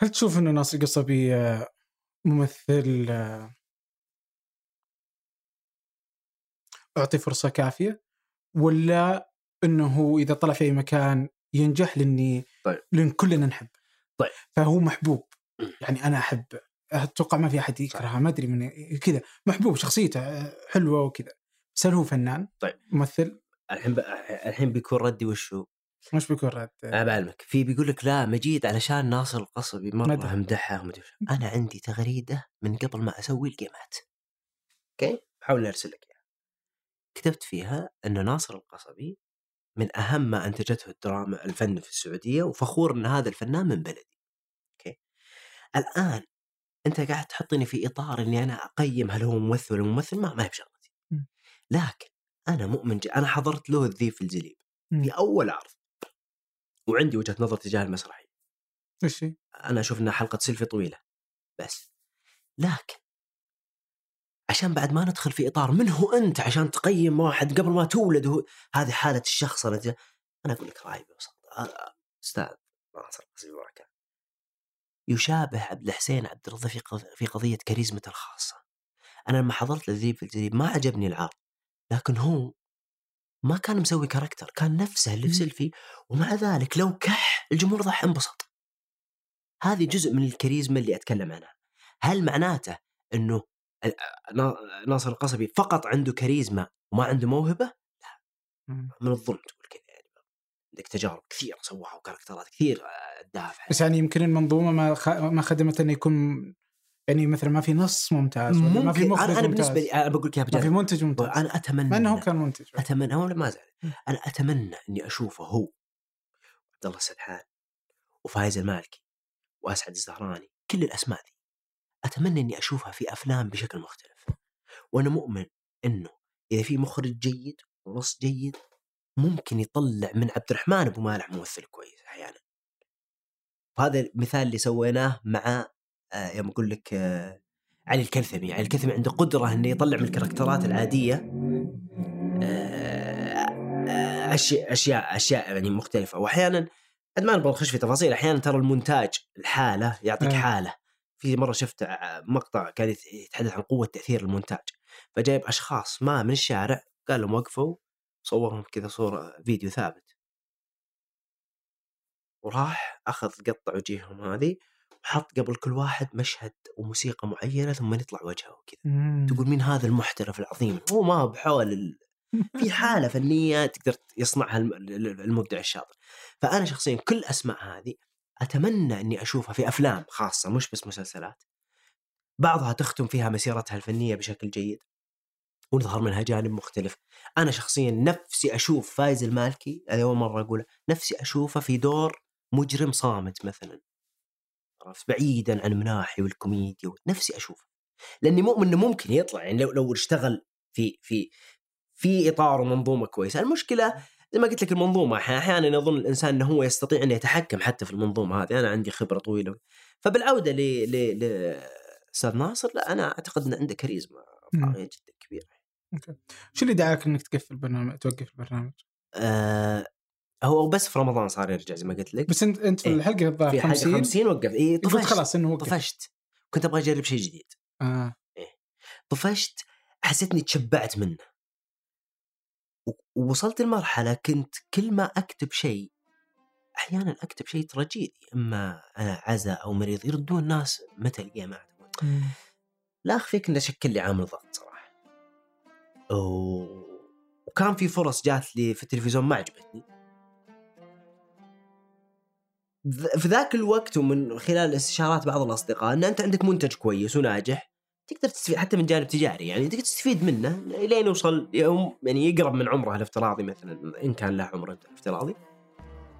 هل تشوف إنه ناصر قصبي آه، ممثل أعطي فرصة كافية؟ ولا إنه إذا طلع في أي مكان ينجح لأني طيب. لأن كلنا نحب طيب. فهو محبوب. يعني أنا أحب أتوقع ما في أحد يكرهه ما أدري من كذا محبوب شخصيته حلوة وكذا بس هل هو فنان؟ طيب. ممثل؟ الحين ب... الحين بيكون ردي وشو؟ مش بيكون رد أنا بعلمك في بيقول لك لا مجيد علشان ناصر القصبي مرة مدح. مدحه ومدري وش. أنا عندي تغريدة من قبل ما أسوي الجيمات أوكي بحاول ارسل لك إياها كتبت فيها إن ناصر القصبي من أهم ما أنتجته الدراما الفن في السعودية وفخور إن هذا الفنان من بلدي okay الآن أنت قاعد تحطني في إطار إني أنا أقيم هل هو ممثل ولا ممثل ما ما هي بشغلتي. لكن أنا مؤمن ج... أنا حضرت له الذيب في الجليب. في أول عرض وعندي وجهة نظر تجاه المسرحي إيش هي؟ أنا أشوف إنها حلقة سيلفي طويلة بس لكن عشان بعد ما ندخل في إطار من هو أنت عشان تقيم واحد قبل ما تولد هو. هذه حالة الشخص أنا أنا أقول لك رايي ببساطة. أستاذ ناصر بركه يشابه عبد الحسين عبد الرضا في في قضية كاريزمته الخاصة. أنا لما حضرت الذيب في الجليب ما عجبني العرض. لكن هو ما كان مسوي character كان نفسه اللي في. سيلفي ومع ذلك لو كح الجمهور راح انبسط. هذه جزء من الكاريزما اللي أتكلم عنها. هل معناته إنه ناصر القصبي فقط عنده كاريزما وما عنده موهبة؟ مم. من الظلم تقول كذا يعني. عندك تجارب كثير سواها وكاركترات كثير دافعه بس يعني. يمكن المنظومة ما خ... ما خدمت إنه يكون يعني مثلا ما في نص ممتاز ولا ما في مخرج أنا, أنا ممتاز. بالنسبة لي أنا بقول لك ما في منتج ممتاز. أنا أتمنى مع انه هو كان منتج أتمنى هو ما زال. أنا أتمنى إني أشوفه هو عبد الله السدحان وفايز المالكي وأسعد الزهراني كل الأسماء دي أتمنى إني أشوفها في أفلام بشكل مختلف. وأنا مؤمن إنه إذا في مخرج جيد ونص جيد ممكن يطلع من عبد الرحمن أبو مالح ممثل كويس أحيانا. وهذا المثال اللي سويناه مع آه يوم أقول لك آه علي الكلثمي. علي الكلثمي عنده قدرة إنه يطلع من الكاركترات العادية آه، اشياء أشياء أشياء يعني مختلفة. واحيانا قد ما نبغى نخش في تفاصيل أحيانا ترى المونتاج الحالة يعطيك. حالة. في مرة شفت مقطع كان يت- يتحدث عن قوة تأثير المونتاج فجايب أشخاص ما من الشارع قال لهم وقفوا صورهم كذا صورة فيديو ثابت. وراح أخذ قطع وجيههم هذه وحط قبل كل واحد مشهد وموسيقى معينة ثم يطلع وجهه وكذا. تقول مين هذا المحترف العظيم؟ هو ما بحول ال... في حالة فنية تقدر يصنعها الم- ال- المبدع الشاطر. فأنا شخصيا كل الاسماء هذه أتمنى إني أشوفها في أفلام خاصة مش بس مسلسلات. بعضها تختم فيها مسيرتها الفنية بشكل جيد ونظهر منها جانب مختلف. أنا شخصيا نفسي أشوف فايز المالكي هذه أول مرة اقولها نفسي أشوفه في دور مجرم صامت مثلا. بعيدا عن المناحي والكوميديا نفسي أشوفه. لأني مؤمن إنه ممكن يطلع يعني لو لو اشتغل في في في إطار ومنظومة كويسة. المشكلة زي ما قلت لك المنظومة أحيانا يظن الإنسان إنه هو يستطيع إنه يتحكم حتى في المنظومة هذه أنا عندي خبرة طويلة. فبالعودة ل ل ل أستاذ ناصر لا أنا أعتقد انه عنده كاريزما جدا كبيرة. شو اللي دعاك إنك تقفل البرنامج توقف البرنامج؟ آه هو بس في رمضان صار يرجع زي ما قلت لك. بس أنت أنت في إيه. الحلقة الظاهر في حلقه 50 50 وقف. اي طفشت خلاص إنه وقف. طفشت. كنت أبغى أجرب شيء جديد. آه. طفشت حسيت اني تشبعت منه. ووصلت لمرحلة كنت كل ما أكتب شيء أحيانا أكتب شيء تراجيدي إما أنا عزاء أو مريض يردون الناس متى. مم. لا أخفيك إنه شكل لي عامل ضغط صراحة و- وكان في فرص جات لي في التلفزيون ما عجبتني في ذاك الوقت ومن خلال استشارات بعض الأصدقاء إن أنت عندك منتج كويس وناجح تقدر تستفيد حتى من جانب تجاري يعني تقدر تستفيد منه لين يوصل يوم يعني يقرب من عمره الافتراضي مثلا إن كان له عمر افتراضي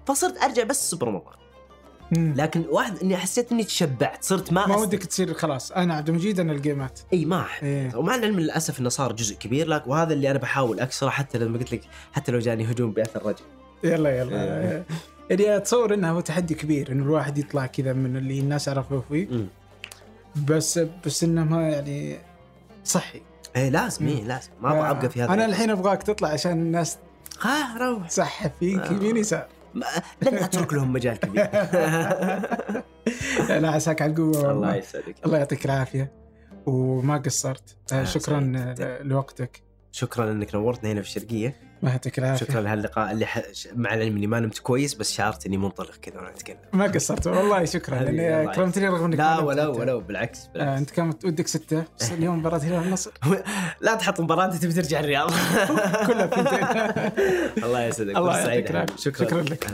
فصرت أرجع بس برمضان مم. لكن واحد إني حسيت إني تشبعت صرت ما, ما أست- ودك تصير خلاص أنا عبد المجيد أنا الجيمات إي ما أحب إيه. ومع العلم للأسف إنه صار جزء كبير لك وهذا اللي أنا بحاول أكسره حتى لما قلت لك حتى لو جاني هجوم بأثر رجل يلا إيه. يلا يعني أتصور إنه هو تحدي كبير انه الواحد يطلع كذا من اللي الناس عرفوه فيه. بس بس انه ما يعني صحي. إيه لازم إيه لازم. ما أبغى أبقى في هذا. أنا الحين أبغاك تطلع عشان الناس ها روح. تسحب فيك آه. يمين يسار لن أترك لهم مجال كبير. لا عساك على القوة الله يسعدك. الله يعطيك العافية. وما قصرت. آه، آه، شكرا. آه، لوقتك. شكرا إنك نورتنا هنا في الشرقية. ما يعطيك العافية. شكرا لهاللقاء اللي ح... مع العلم إني ما نمت كويس بس شعرت إني منطلق كذا وأنا أتكلم. ما قصرت. والله شكرا. لاني الله كرمتني رغم إنك لا أنت. ولو بالعكس, آه بالعكس. أنت كانت ودك ستة. بس اليوم مباراة هلال النصر لا تحط مباراة أنت تبي ترجع الرياض. كلها ثنتين الله يسعدك الله يعطيك. شكرا. شكرا لك.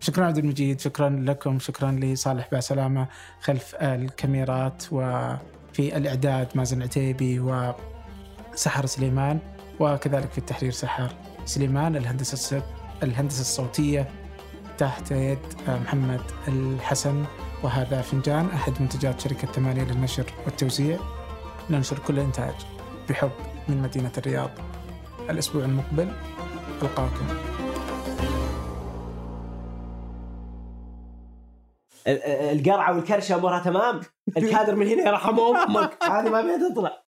شكرا عبد المجيد. شكرا لكم. شكرا لصالح باسلامه خلف الكاميرات وفي الإعداد مازن عتيبي وسحر سليمان وكذلك في التحرير سحر. سليمان الهندسة الصوت الهندسة الصوتية تحت يد محمد الحسن. وهذا فنجان أحد منتجات شركة ثمانيه للنشر والتوزيع. ننشر كل الانتاج بحب من مدينة الرياض. الأسبوع المقبل ألقاكم. ال- ال- القرعة والكرشة أمورها تمام؟ الكادر من هنا يرحم أمك. هذه ما بيها تطلع.